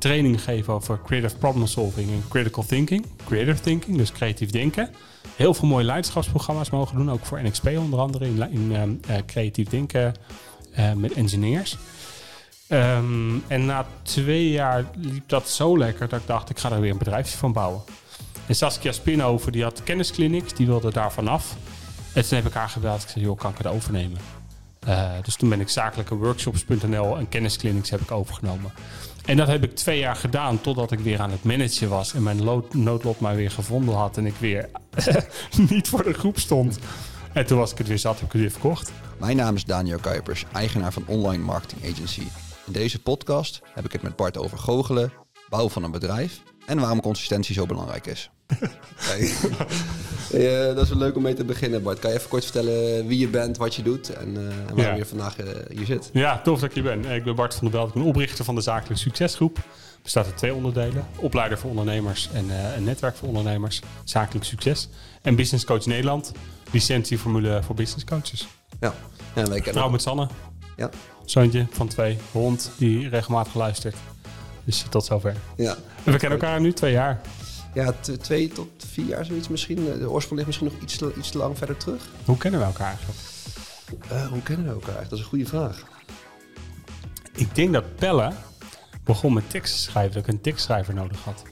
training geven over creative problem solving en critical thinking. Creative thinking, dus creatief denken. Heel veel mooie leiderschapsprogramma's mogen doen, ook voor NXP onder andere in, in uh, creatief denken uh, met engineers. Um, en na twee jaar liep dat zo lekker dat ik dacht, ik ga er weer een bedrijfje van bouwen. En Saskia Spinover, die had kennisclinics, die wilde daar vanaf. En toen heb ik haar gebeld. Ik zei, joh, kan ik het overnemen? Uh, dus toen ben ik zakelijke workshops.nl en kennisclinics heb ik overgenomen. En dat heb ik twee jaar gedaan totdat ik weer aan het managen was. En mijn noodlot mij weer gevonden had. En ik weer niet voor de groep stond. En toen was ik het weer zat, heb ik het weer verkocht. Mijn naam is Daniel Kuipers, eigenaar van Online Marketing Agency. In deze podcast heb ik het met Bart over goochelen, bouwen van een bedrijf en waarom consistentie zo belangrijk is. Eh, dat is wel leuk om mee te beginnen, Bart. Kan je even kort vertellen wie je bent, wat je doet en, uh, waarom je vandaag uh, hier zit? Ja, tof dat ik hier ben. Ik ben Bart van der Belt. Ik ben oprichter van de Zakelijke Succesgroep. Bestaat uit twee onderdelen. Opleider voor ondernemers en een netwerk voor ondernemers. Zakelijk Succes. En Business Coach Nederland. Licentieformule voor business coaches. Ja. En wij kennen... Trouw met Sanne. Ja. Zoontje van twee. Hond die regelmatig luistert. Dus tot zover. Ja. En we kennen elkaar nu twee jaar. Ja, twee tot vier jaar zoiets misschien. De oorsprong ligt misschien nog iets te, iets te lang verder terug. Hoe kennen we elkaar eigenlijk? Uh, hoe kennen we elkaar Dat is een goede vraag. Ik denk dat Pelle begon met teksten schrijven. Dat ik een tekstschrijver nodig had.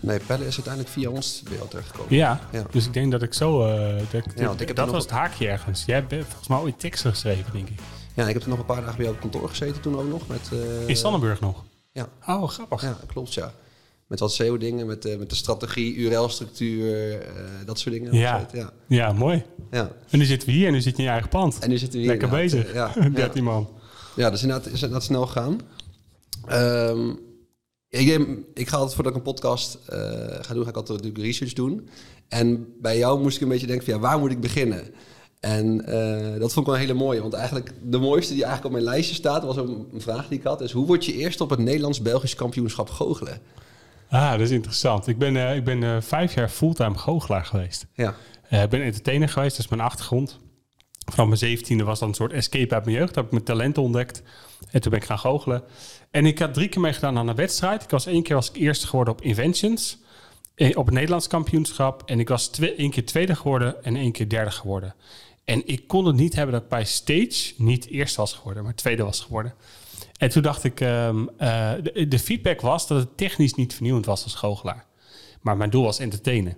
Nee, Pelle is uiteindelijk via ons bij jou terechtgekomen. Ja, ja, dus ik denk dat ik zo... Uh, dat, ja, ik dat was het haakje ergens. Jij hebt volgens mij ooit teksten geschreven, denk ik. Ja, ik heb er nog een paar dagen bij jou op kantoor gezeten toen ook nog. Met, uh, In Sannenburg nog? Ja. Oh, grappig. Ja, klopt, ja. Met wat SEO-dingen, met, uh, met de strategie, URL-structuur, uh, dat soort dingen. Ja. ja. ja, mooi. Ja. En nu zitten we hier en nu zit je in je eigen pand. En nu zitten we hier. Lekker bezig, ja. 13 man. Ja, dus inderdaad is inderdaad snel gegaan. Um, ik, ik ga altijd voordat ik een podcast uh, ga doen, ga ik altijd natuurlijk research doen. En bij jou moest ik een beetje denken van ja, waar moet ik beginnen? En uh, dat vond ik wel een hele mooie. Want eigenlijk de mooiste die eigenlijk op mijn lijstje staat, was een, een vraag die ik had. Is hoe word je eerst op het Nederlands-Belgisch kampioenschap goochelen? Ah, dat is interessant. Ik ben, uh, ik ben uh, vijf jaar fulltime goochelaar geweest. Ja. Ik ben entertainer geweest, dat is mijn achtergrond. Vanaf mijn zeventiende was dat een soort escape uit mijn jeugd. Daar heb ik mijn talenten ontdekt. En toen ben ik gaan goochelen. En ik had drie keer meegedaan aan een wedstrijd. Ik was één keer was ik eerste geworden op Inventions. Op het Nederlands kampioenschap. En ik was twee, één keer tweede geworden en één keer derde geworden. En ik kon het niet hebben dat ik bij stage niet eerste was geworden, maar tweede was geworden. En toen dacht ik, um, uh, de, de, feedback was dat het technisch niet vernieuwend was als goochelaar. Maar mijn doel was entertainen.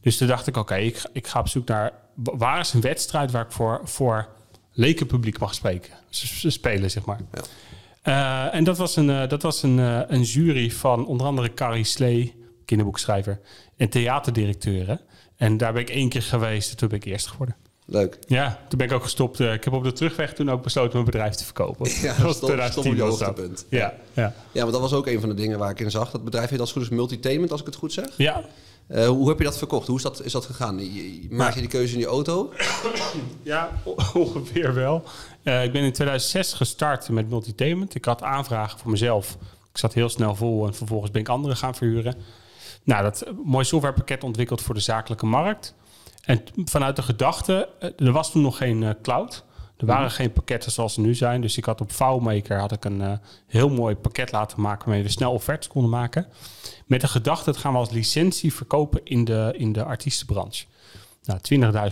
Dus toen dacht ik, oké, ik, ik, ga op zoek naar... waar is een wedstrijd waar ik voor, voor lekenpubliek mag spreken? Ze spelen, zeg maar. Ja. Uh, en dat was, een, uh, dat was een, een jury van onder andere Carrie Slee, kinderboekschrijver, en theaterdirecteuren. En daar ben ik één keer geweest en toen ben ik eerst geworden. Leuk. Ja, toen ben ik ook gestopt. Eh, ik heb op de terugweg toen ook besloten mijn bedrijf te verkopen. Ja, dat was 2010 hoogtepunt. Ja, ja. ja, maar dat was ook een van de dingen waar ik in zag. Dat bedrijf heet als goed is Multitainment, als ik het goed zeg. Ja. Uh, hoe heb je dat verkocht? Hoe is dat, is dat gegaan? Maak je die keuze in je auto? Ja, ongeveer wel. Uh, ik ben in 2006 gestart met Multitainment. Ik had aanvragen voor mezelf. Ik zat heel snel vol en vervolgens ben ik anderen gaan verhuren. Nou, dat mooi softwarepakket ontwikkeld voor de zakelijke markt. En vanuit de gedachte, eh, er was toen nog geen uh, cloud. Er waren mhm. geen pakketten zoals ze nu zijn. Dus ik had op FileMaker had ik een uh, heel mooi pakket laten maken waarmee we snel offertes konden maken. Met de gedachte, dat gaan we als licentie verkopen in de, in de artiestenbranche. Nou,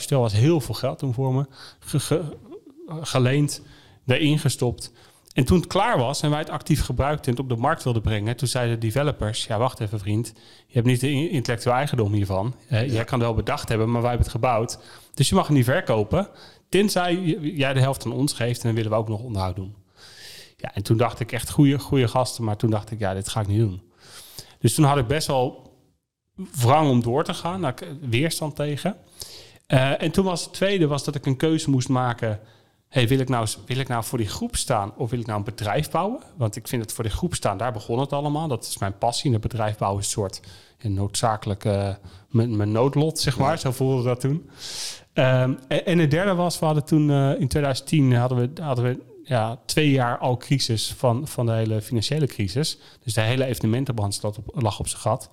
20.000 euro was heel veel geld toen voor me. Ge, ge, geleend, erin gestopt. En toen het klaar was en wij het actief gebruikten en het op de markt wilden brengen, toen zeiden de developers: Ja, wacht even, vriend. Je hebt niet de intellectueel eigendom hiervan. Uh, Jij kan het wel bedacht hebben, maar wij hebben het gebouwd. Dus je mag het niet verkopen. Tenzij jij de helft aan ons geeft en dan willen we ook nog onderhoud doen. Ja, en toen dacht ik echt goede, goede gasten, maar toen dacht ik: Ja, dit ga ik niet doen. Dus toen had ik best wel wrang om door te gaan. Daar weerstand tegen. Uh, en toen was het tweede was dat ik een keuze moest maken hey, wil, ik nou, wil ik nou voor die groep staan of wil ik nou een bedrijf bouwen? Want ik vind het voor die groep staan, daar begon het allemaal. Dat is mijn passie. Een bedrijf bouwen is een soort een noodzakelijke, mijn, mijn noodlot, zeg maar. Zo voelde dat toen. Um, en, en het derde was, we hadden toen uh, in 2010 hadden we, hadden we ja, twee jaar al crisis van, van de hele financiële crisis. Dus de hele evenementenbranche lag op zijn gat.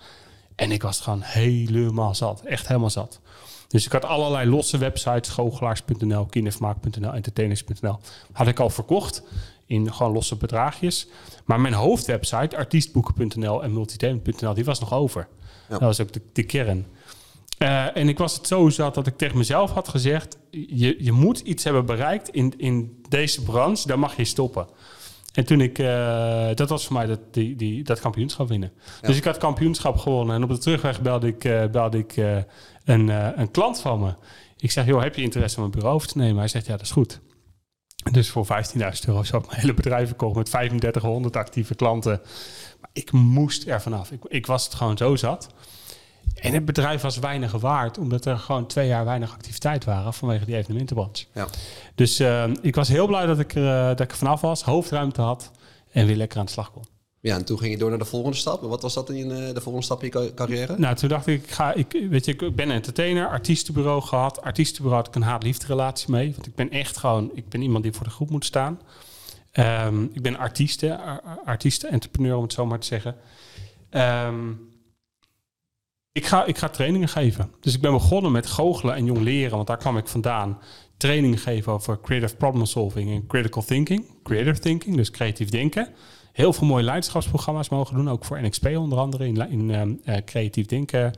En ik was gewoon helemaal zat. Echt helemaal zat. Dus ik had allerlei losse websites, goochelaars.nl, kindervermaak.nl, entertainers.nl, had ik al verkocht in gewoon losse bedragjes. Maar mijn hoofdwebsite, artiestboeken.nl en multitalement.nl, die was nog over. Dat was ook de, de kern. Uh, en ik was het zo zat dat ik tegen mezelf had gezegd: je, je moet iets hebben bereikt in, in deze branche, daar mag je stoppen. En toen ik, uh, dat was voor mij dat, die, die, dat kampioenschap winnen. Dus ik had kampioenschap gewonnen. En op de terugweg belde ik, uh, belde ik een, een klant van me. Ik zeg, joh, heb je interesse om een bureau over te nemen? Hij zegt, ja, dat is goed. Dus voor 15.000 euro zou ik mijn hele bedrijf verkocht met 3500 actieve klanten. Maar ik moest er vanaf. Ik, ik was het gewoon zo zat. En het bedrijf was weinig waard, omdat er gewoon twee jaar weinig activiteit waren vanwege die evenementenbranche. Ja. Dus uh, ik was heel blij dat ik, er, uh, dat ik er vanaf was, hoofdruimte had en weer lekker aan de slag kon. Ja, en toen ging je door naar de volgende stap. Wat was dat in uh, de volgende stap in je carrière? Nou, toen dacht ik, ik ga, ik, weet je, ik ben entertainer, artiestenbureau gehad. Artiestenbureau had ik een haat-liefde relatie mee. Want ik ben echt gewoon, ik ben iemand die voor de groep moet staan. Um, ik ben artieste, artieste, entrepreneur om het zo maar te zeggen. Um, ik ga, ik ga trainingen geven. Dus ik ben begonnen met goochelen en jong leren, want daar kwam ik vandaan. Trainingen geven over creative problem solving en critical thinking. Creative thinking, dus creatief denken. Heel veel mooie leiderschapsprogramma's mogen doen, ook voor NXP onder andere in, in uh, creatief denken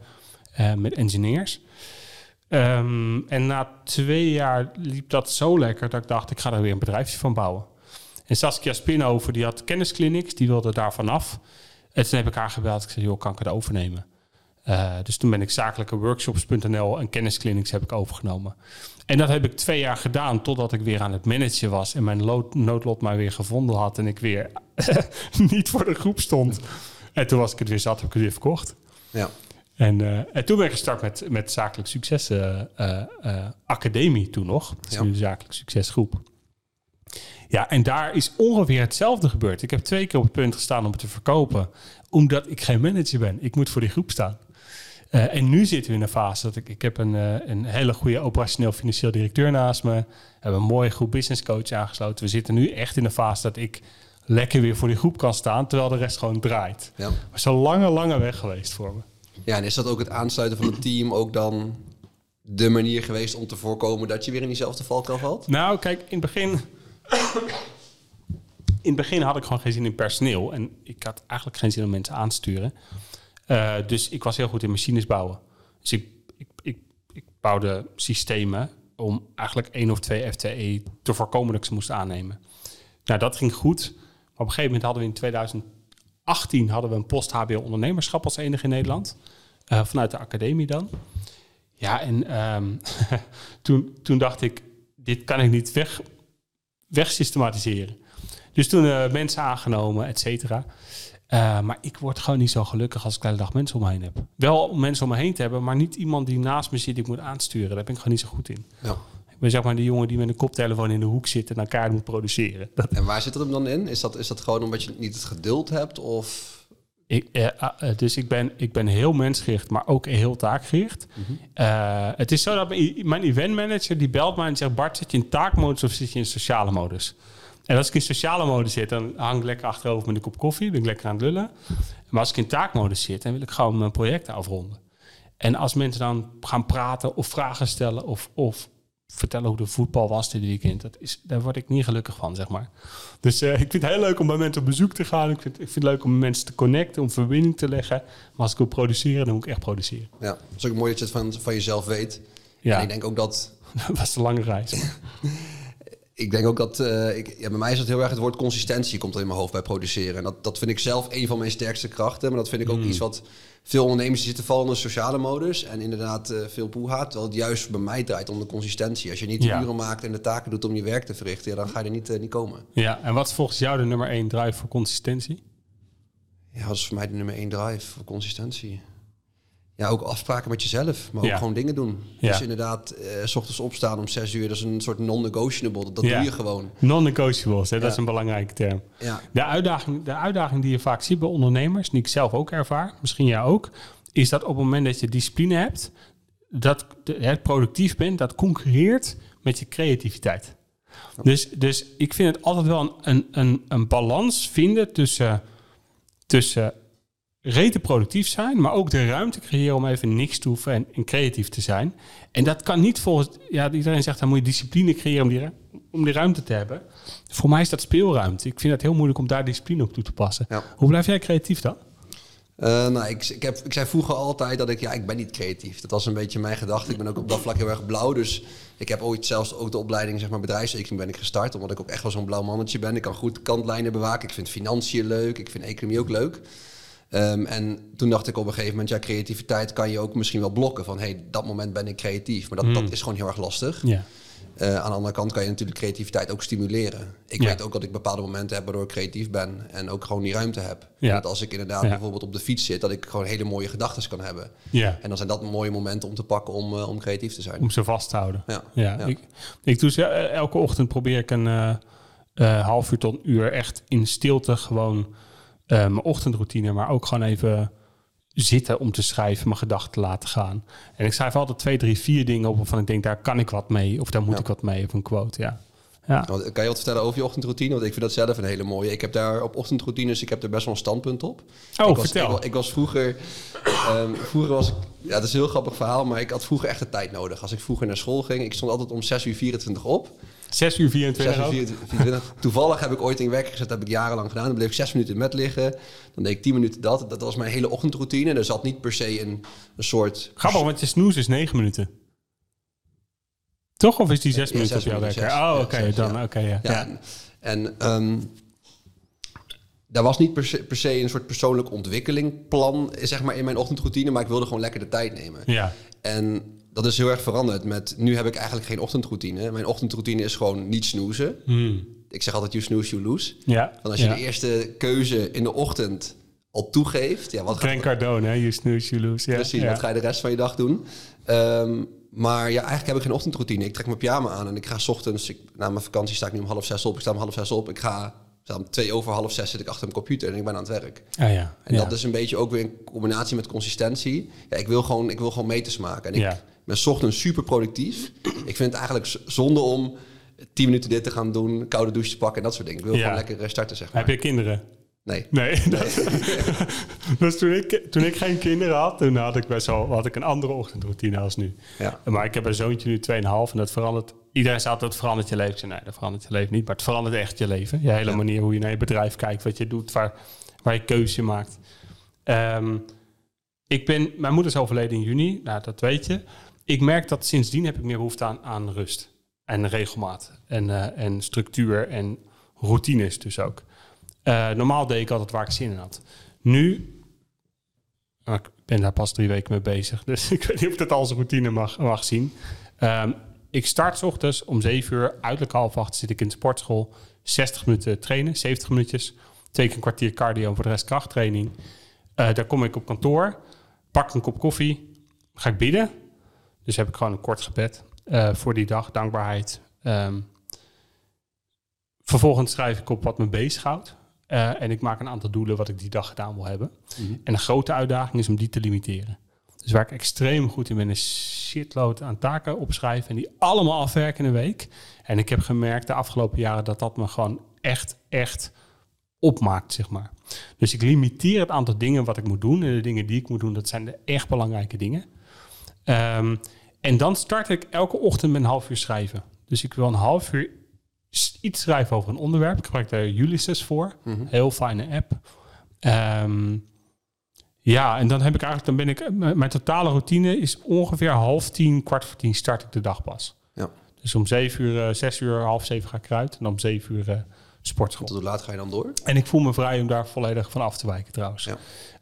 uh, met engineers. Um, en na twee jaar liep dat zo lekker dat ik dacht, ik ga er weer een bedrijfje van bouwen. En Saskia Spinover, die had kennisclinics, die wilde daar vanaf. En toen heb ik haar gebeld. Ik zei, joh, kan ik het overnemen? Uh, dus toen ben ik zakelijke workshops.nl en kennisclinics heb ik overgenomen. En dat heb ik twee jaar gedaan totdat ik weer aan het managen was en mijn noodlot maar weer gevonden had en ik weer niet voor de groep stond. En toen was ik het weer zat, heb ik het weer verkocht. Ja. En, uh, en toen ben ik gestart met, met Zakelijk Succes uh, Academie toen nog. Dat is ja. nu de Zakelijk Succesgroep. Ja, en daar is ongeveer hetzelfde gebeurd. Ik heb twee keer op het punt gestaan om het te verkopen, omdat ik geen manager ben. Ik moet voor die groep staan. Uh, en nu zitten we in een fase dat ik, ik heb een, uh, een hele goede operationeel financieel directeur naast me. Hebben een mooie groep business coach aangesloten. We zitten nu echt in een fase dat ik lekker weer voor die groep kan staan, terwijl de rest gewoon draait. Ja. Maar is een lange, lange weg geweest voor me. Ja, en is dat ook het aansluiten van het team ook dan de manier geweest om te voorkomen dat je weer in diezelfde valkuil valt? Nou, kijk, in het begin... in het begin had ik gewoon geen zin in personeel. En ik had eigenlijk geen zin om mensen aan te sturen. Uh, dus ik was heel goed in machines bouwen. Dus ik, ik, ik, ik bouwde systemen om eigenlijk één of twee FTE te voorkomen ze moest aannemen. Nou, dat ging goed. Maar op een gegeven moment hadden we in 2018 hadden we een post-HBO ondernemerschap als enige in Nederland. Uh, vanuit de academie dan. Ja, en um, toen, toen dacht ik, dit kan ik niet weg, wegsystematiseren. Dus toen uh, mensen aangenomen, et cetera. Uh, maar ik word gewoon niet zo gelukkig als ik de hele dag mensen om me heen heb. Wel om mensen om me heen te hebben, maar niet iemand die naast me zit die ik moet aansturen. Daar ben ik gewoon niet zo goed in. Ja. Ik ben zeg maar die jongen die met een koptelefoon in de hoek zit en elkaar moet produceren. En waar zit het hem dan in? Is dat, is dat gewoon omdat je niet het geduld hebt? Of... Ik, eh, uh, dus ik ben, ik ben heel mensgericht, maar ook heel taakgericht. Mm -hmm. uh, het is zo dat mijn eventmanager die belt mij en zegt... Bart, zit je in taakmodus of zit je in sociale modus? En als ik in sociale modus zit, dan hang ik lekker achterover met een kop koffie. Ben ik lekker aan het lullen. Maar als ik in taakmodus zit, dan wil ik gewoon mijn projecten afronden. En als mensen dan gaan praten of vragen stellen of, of vertellen hoe de voetbal was dit weekend, dat is, daar word ik niet gelukkig van, zeg maar. Dus uh, ik vind het heel leuk om bij mensen op bezoek te gaan. Ik vind, ik vind het leuk om mensen te connecten, om verbinding te leggen. Maar als ik wil produceren, dan moet ik echt produceren. Ja, het is ook mooi dat je het van, van jezelf weet. Ja. En ik denk ook dat... dat was een lange reis. ik denk ook dat, uh, ik, ja, bij mij is het heel erg het woord consistentie komt er in mijn hoofd bij produceren. En dat, dat vind ik zelf een van mijn sterkste krachten. Maar dat vind ik ook mm. iets wat veel ondernemers zitten vallen in de sociale modus. En inderdaad uh, veel poehaat. Terwijl het juist bij mij draait om de consistentie. Als je niet de ja. uren maakt en de taken doet om je werk te verrichten, ja, dan ga je er niet, uh, niet komen. Ja, en wat is volgens jou de nummer één drive voor consistentie? Ja, dat is voor mij de nummer één drive voor consistentie ja, ook afspraken met jezelf, maar ook gewoon dingen doen. Ja. Dus inderdaad, uh, s ochtends opstaan om zes uur, dat is een soort non-negotiable. Dat, doe je gewoon. Non-negotiables, dat is een belangrijke term. De, uitdaging, de uitdaging die je vaak ziet bij ondernemers, die ik zelf ook ervaar, misschien jij ook, is dat op het moment dat je discipline hebt, dat het productief bent, dat concurreert met je creativiteit. Dus, dus ik vind het altijd wel een, een, een, een balans vinden tussen, tussen rete productief zijn, maar ook de ruimte creëren om even niks te hoeven en, en creatief te zijn. En dat kan niet volgens, ja, iedereen zegt dan moet je discipline creëren om die, om die ruimte te hebben. Voor mij is dat speelruimte. Ik vind het heel moeilijk om daar discipline op toe te passen. Ja. Hoe blijf jij creatief dan? Eh, nou, ik, ik, heb, ik zei vroeger altijd dat ik, ja, ik ben niet creatief. Dat was een beetje mijn gedachte. Ik ben ook op dat vlak heel erg blauw. Dus ik heb ooit zelfs ook de opleiding, zeg maar, bedrijfseconomie ben ik gestart. Omdat ik ook echt wel zo'n blauw mannetje ben. Ik kan goed kantlijnen bewaken. Ik vind financiën leuk. Ik vind economie ook leuk. Ehm, en toen dacht ik op een gegeven moment, ja, creativiteit kan je ook misschien wel blokken. Van, hé, hey, dat moment ben ik creatief. Maar dat, dat is gewoon heel erg lastig. Ja. Eh, aan de andere kant kan je natuurlijk creativiteit ook stimuleren. Ik Ja. weet ook dat ik bepaalde momenten heb waardoor ik creatief ben en ook gewoon die ruimte heb. Ja. En dat als ik inderdaad Ja. bijvoorbeeld op de fiets zit, dat ik gewoon hele mooie gedachten kan hebben. Ja. En dan zijn dat mooie momenten om te pakken om, eh, om creatief te zijn. Om ze vast te houden. Ja. Ik, ik doe ze, eh, elke ochtend probeer ik een half uur tot een uur echt in stilte gewoon eh, mijn ochtendroutine, maar ook gewoon even zitten om te schrijven, mijn gedachten te laten gaan. En ik schrijf altijd twee, drie, vier dingen op waarvan ik denk, daar kan ik wat mee of daar moet Ja. ik wat mee of een quote, ja. Ja, Want, Kan je wat vertellen over je ochtendroutine? Want ik vind dat zelf een hele mooie. Ik heb daar op ochtendroutines, ik heb er best wel een standpunt op. Oh, ik was, vertel. Ik was vroeger, ehm, vroeger was ik, ja, dat is een heel grappig verhaal, maar ik had vroeger echt de tijd nodig. Als ik vroeger naar school ging, ik stond altijd om 6 uur 24 op. 6 uur 24 6 uur ook. 24. Toevallig heb ik ooit een wekker gezet, dat heb ik jarenlang gedaan. Dan bleef ik zes minuten in bed liggen. Dan deed ik 10 minuten dat. Dat was mijn hele ochtendroutine. Er zat niet per se een, een soort... Grappig, want je snoes is 9 minuten. Toch? Of is die 6 Ja, minuten op jouw wekker? Oh, oké, dan, ja. oké, ja. Ja, en, ehm, daar was niet per se, per se een soort persoonlijk ontwikkelingplan zeg maar, in mijn ochtendroutine. Maar ik wilde gewoon lekker de tijd nemen. Ja. En dat is heel erg veranderd met... Nu heb ik eigenlijk geen ochtendroutine. Mijn ochtendroutine is gewoon niet snoezen. Hmm. Ik zeg altijd you snooze, you lose. Ja. Want als je ja. de eerste keuze in de ochtend al toegeeft... Ja, wat Cardone, hè? You snooze, you lose. Ja, Precies, ja. wat ga je de rest van je dag doen? Ehm, maar ja, eigenlijk heb ik geen ochtendroutine. Ik trek mijn pyjama aan en ik ga 's ochtends... Ik, na mijn vakantie sta ik nu om half zes op. Ik sta om half zes op. Ik ga om twee over half zes zit ik achter mijn computer en ik ben aan het werk. Ah, ja. En ja. dat is een beetje ook weer in combinatie met consistentie. Ja, ik wil gewoon, ik wil gewoon meters maken. En ik Ja. Ben ochtends super productief. Ik vind het eigenlijk zonde om tien minuten dit te gaan doen, koude douche te pakken en dat soort dingen. Ik wil Ja. gewoon lekker eh, starten, zeg maar. Heb je kinderen? Nee. Nee, dat, dus toen ik, toen ik geen kinderen had, toen had ik best wel had ik een andere ochtendroutine als nu. Ja. Maar ik heb een zoontje nu 2,5 en dat verandert. Iedereen altijd, dat verandert je leven. Ik zei, nee, dat verandert je leven niet, maar het verandert echt je leven. Je hele Ja. manier hoe je naar je bedrijf kijkt, wat je doet, waar, waar je keuze maakt. Ehm, ik ben, mijn moeder is overleden in juni, nou, dat weet je. Ik merk dat sindsdien heb ik meer behoefte aan, aan rust en regelmaat en, eh, en structuur en routines dus ook. Eh, normaal deed ik altijd waar ik zin in had. Nu, nou, ik ben daar pas drie weken mee bezig, dus ik weet niet of ik dat als routine mag, mag zien. Ehm, ik start 's ochtends om 7 uur, uiterlijk half acht zit ik in de sportschool. 60 minuten trainen, 70 minuutjes. Twee keer een kwartier cardio voor de rest krachttraining. Eh, daar kom ik op kantoor, pak een kop koffie, ga ik bidden. Dus heb ik gewoon een kort gebed eh, voor die dag, dankbaarheid. Ehm, vervolgens schrijf ik op wat me bezighoudt. Eh, en ik maak een aantal doelen wat ik die dag gedaan wil hebben. En een grote uitdaging is om die te limiteren. Dus waar ik extreem goed in ben, is shitload aan taken opschrijven en die allemaal afwerken in een week. En ik heb gemerkt de afgelopen jaren dat dat me gewoon echt, echt opmaakt, zeg maar. Dus ik limiteer het aantal dingen wat ik moet doen. En de dingen die ik moet doen, dat zijn de echt belangrijke dingen. Ehm, en dan start ik elke ochtend met een half uur schrijven. Dus ik wil een half uur iets schrijven over een onderwerp. Ik gebruik daar Ulysses voor. Heel fijne app. Ehm, ja, en dan heb ik eigenlijk, dan ben ik, mijn totale routine is ongeveer half tien, kwart voor tien start ik de dag pas. Ja. Dus om zeven uur, eh, zes uur, half zeven ga ik eruit. En om zeven uur eh, sportschool. Tot hoe laat ga je dan door? En ik voel me vrij om daar volledig van af te wijken trouwens. Ja.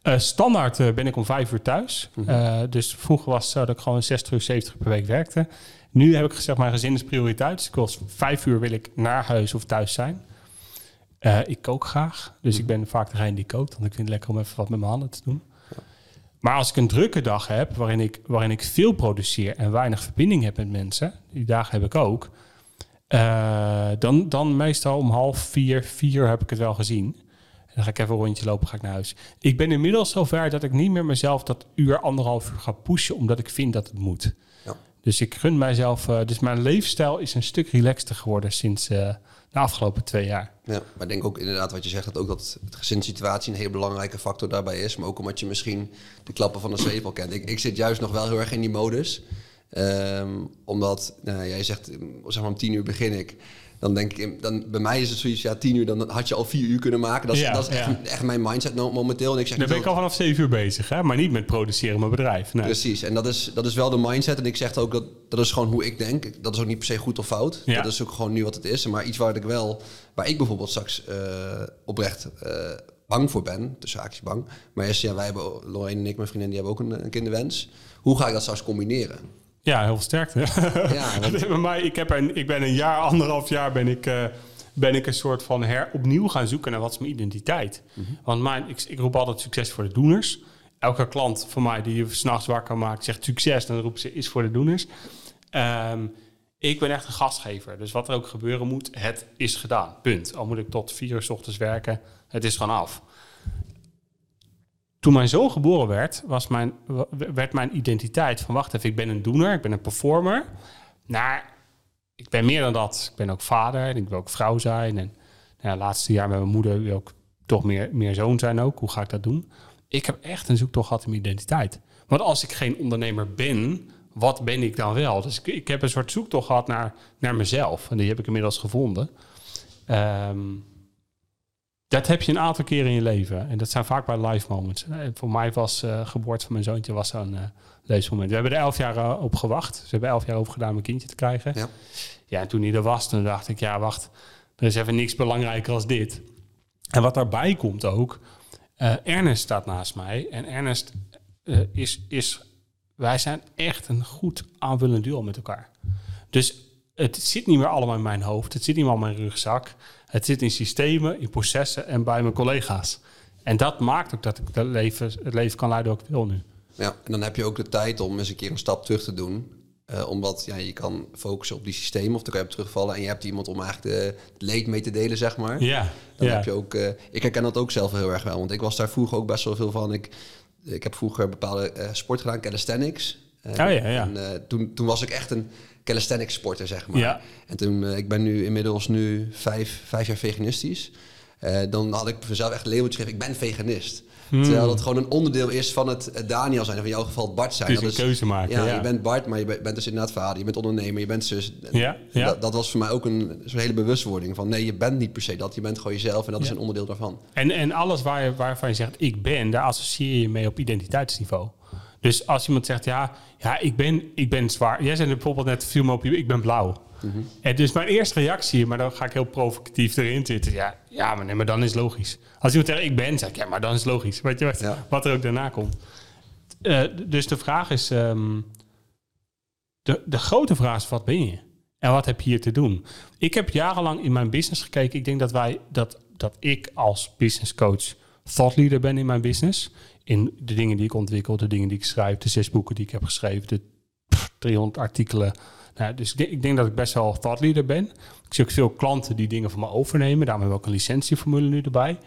Eh, standaard eh, ben ik om vijf uur thuis. Eh, dus vroeger was het zo dat ik gewoon 60 uur, 70 uur per week werkte. Nu heb ik gezegd, mijn gezin is prioriteit. Dus ik wil vijf uur wil ik naar huis of thuis zijn. Ik kook graag. Dus ik ben vaak degene die kookt. Want ik vind het lekker om even wat met mijn handen te doen. Maar als ik een drukke dag heb, waarin ik, waarin ik veel produceer en weinig verbinding heb met mensen, die dagen heb ik ook, dan, dan meestal om half vier, vier heb ik het wel gezien. Dan ga ik even een rondje lopen, ga ik naar huis. Ik ben inmiddels zover dat ik niet meer mezelf dat uur, anderhalf uur ga pushen, omdat ik vind dat het moet. Ja. Dus ik gun mijzelf, eh, dus mijn leefstijl is een stuk relaxter geworden sinds, eh, de afgelopen twee jaar. Ja, maar ik denk ook inderdaad wat je zegt, dat ook dat het gezinssituatie een hele belangrijke factor daarbij is. Maar ook omdat je misschien de klappen van de zweep al kent. Ik, ik zit juist nog wel heel erg in die modus. Ehm, omdat, nou, jij zegt, zeg maar om tien uur begin ik. Dan denk ik, dan, bij mij is het zoiets, ja, tien uur, dan had je al vier uur kunnen maken. Dat is, Ja, dat is echt, ja. echt mijn mindset momenteel. En ik zeg niet ben ik al vanaf zeven uur bezig, hè? maar niet met produceren mijn bedrijf. Nee. Precies, en dat is, dat is wel de mindset. En ik zeg ook dat dat is gewoon hoe ik denk. Dat is ook niet per se goed of fout. Ja. Dat is ook gewoon nu wat het is. Maar iets waar ik wel, waar ik bijvoorbeeld straks eh, oprecht eh, bang voor ben, tussen haakjes bang. Maar is, ja, wij hebben, Lorraine en ik, mijn vriendin, die hebben ook een, een kinderwens. Hoe ga ik dat straks combineren? Ja, heel sterkte. Ja, want- Bij mij, ik, heb een, ik ben een jaar, anderhalf jaar ben ik, eh, ben ik een soort van her, opnieuw gaan zoeken naar wat is mijn identiteit. Want mijn, ik, ik roep altijd succes voor de doeners. Elke klant van mij die je s'nachts wakker maakt, zegt succes, dan roept ze is voor de doeners. Ehm, ik ben echt een gastgever. Dus wat er ook gebeuren moet, het is gedaan. Punt. Al moet ik tot vier uur s ochtends werken, het is gewoon af. Toen mijn zoon geboren werd, was mijn, werd mijn identiteit van wacht even, ik ben een doener, ik ben een performer. Naar, ik ben meer dan dat. Ik ben ook vader en ik wil ook vrouw zijn. En nou, laatste jaar met mijn moeder wil ik toch meer, meer zoon zijn ook. Hoe ga ik dat doen? Ik heb echt een zoektocht gehad in mijn identiteit. Want als ik geen ondernemer ben, wat ben ik dan wel? Dus ik, heb een soort zoektocht gehad naar, naar mezelf. En die heb ik inmiddels gevonden. Ehm, dat heb je een aantal keren in je leven. En dat zijn vaak bij life moments. En voor mij was uh, geboorte van mijn zoontje was zo'n uh, leesmoment. We hebben er elf jaar uh, op gewacht. Ze hebben elf jaar over gedaan om een kindje te krijgen. Ja. ja, en toen hij er was, toen dacht ik, ja, wacht. Er is even niks belangrijker als dit. En wat daarbij komt ook... Ernest staat naast mij. En Ernest is, is... Wij zijn echt een goed aanvullend duo met elkaar. Dus het zit niet meer allemaal in mijn hoofd. Het zit niet meer in mijn rugzak. Het zit in systemen, in processen en bij mijn collega's. En dat maakt ook dat ik het leven, het leven kan leiden ook ik wil nu. Ja, en dan heb je ook de tijd om eens een keer een stap terug te doen. Uh, omdat ja, je kan focussen op die systemen of dan kan je op terugvallen. En je hebt iemand om eigenlijk de, het leed mee te delen, zeg maar. Ja, dan ja. heb je ook... Uh, ik herken dat ook zelf heel erg wel. Want ik was daar vroeger ook best wel veel van. Ik, ik heb vroeger bepaalde uh, sport gedaan, calisthenics. oh ja, ja. En toen, toen was ik echt een calisthenics sporter, zeg maar. Ja. En toen, uh, ik ben nu inmiddels nu vijf, vijf jaar veganistisch. Uh, dan had ik mezelf echt labeltje gegeven, ik ben veganist. Hmm. Terwijl dat gewoon een onderdeel is van het, Daniel zijn, of in jouw geval Bart zijn. Dus dat een keuze maken. Ja, ja, je bent Bart, maar je bent dus inderdaad vader. Je bent ondernemer, je bent zus. Ja, ja. Dat, dat, was voor mij ook een, een hele bewustwording van nee, je bent niet per se dat. Je bent gewoon jezelf en dat is een onderdeel daarvan. En, en alles waar je, waarvan je zegt ik ben, daar associeer je mee op identiteitsniveau. Dus als iemand zegt, ja, ja ik, ben, ik ben zwaar. Jij zei bijvoorbeeld net viel me op, ik ben blauw. Mm -hmm. En dus mijn eerste reactie, maar dan ga ik heel provocatief erin zitten. Ja, ja maar, nee, maar dan is logisch. Als iemand zegt, ik ben, zeg ik, ja, maar dan is logisch. Weet je wat, ja. wat er ook daarna komt. Uh, dus de vraag is, um, de, de grote vraag is, wat ben je? En wat heb je hier te doen? Ik heb jarenlang in mijn business gekeken. Ik denk dat wij, dat, dat ik als business coach thought leader ben in mijn business. In de dingen die ik ontwikkel, de dingen die ik schrijf, de zes boeken die ik heb geschreven, de pff, 300 artikelen. Nou, dus ik denk, ik denk dat ik best wel thought leader ben. Ik zie ook veel klanten die dingen van me overnemen. Daarom hebben we ook een licentieformule nu erbij.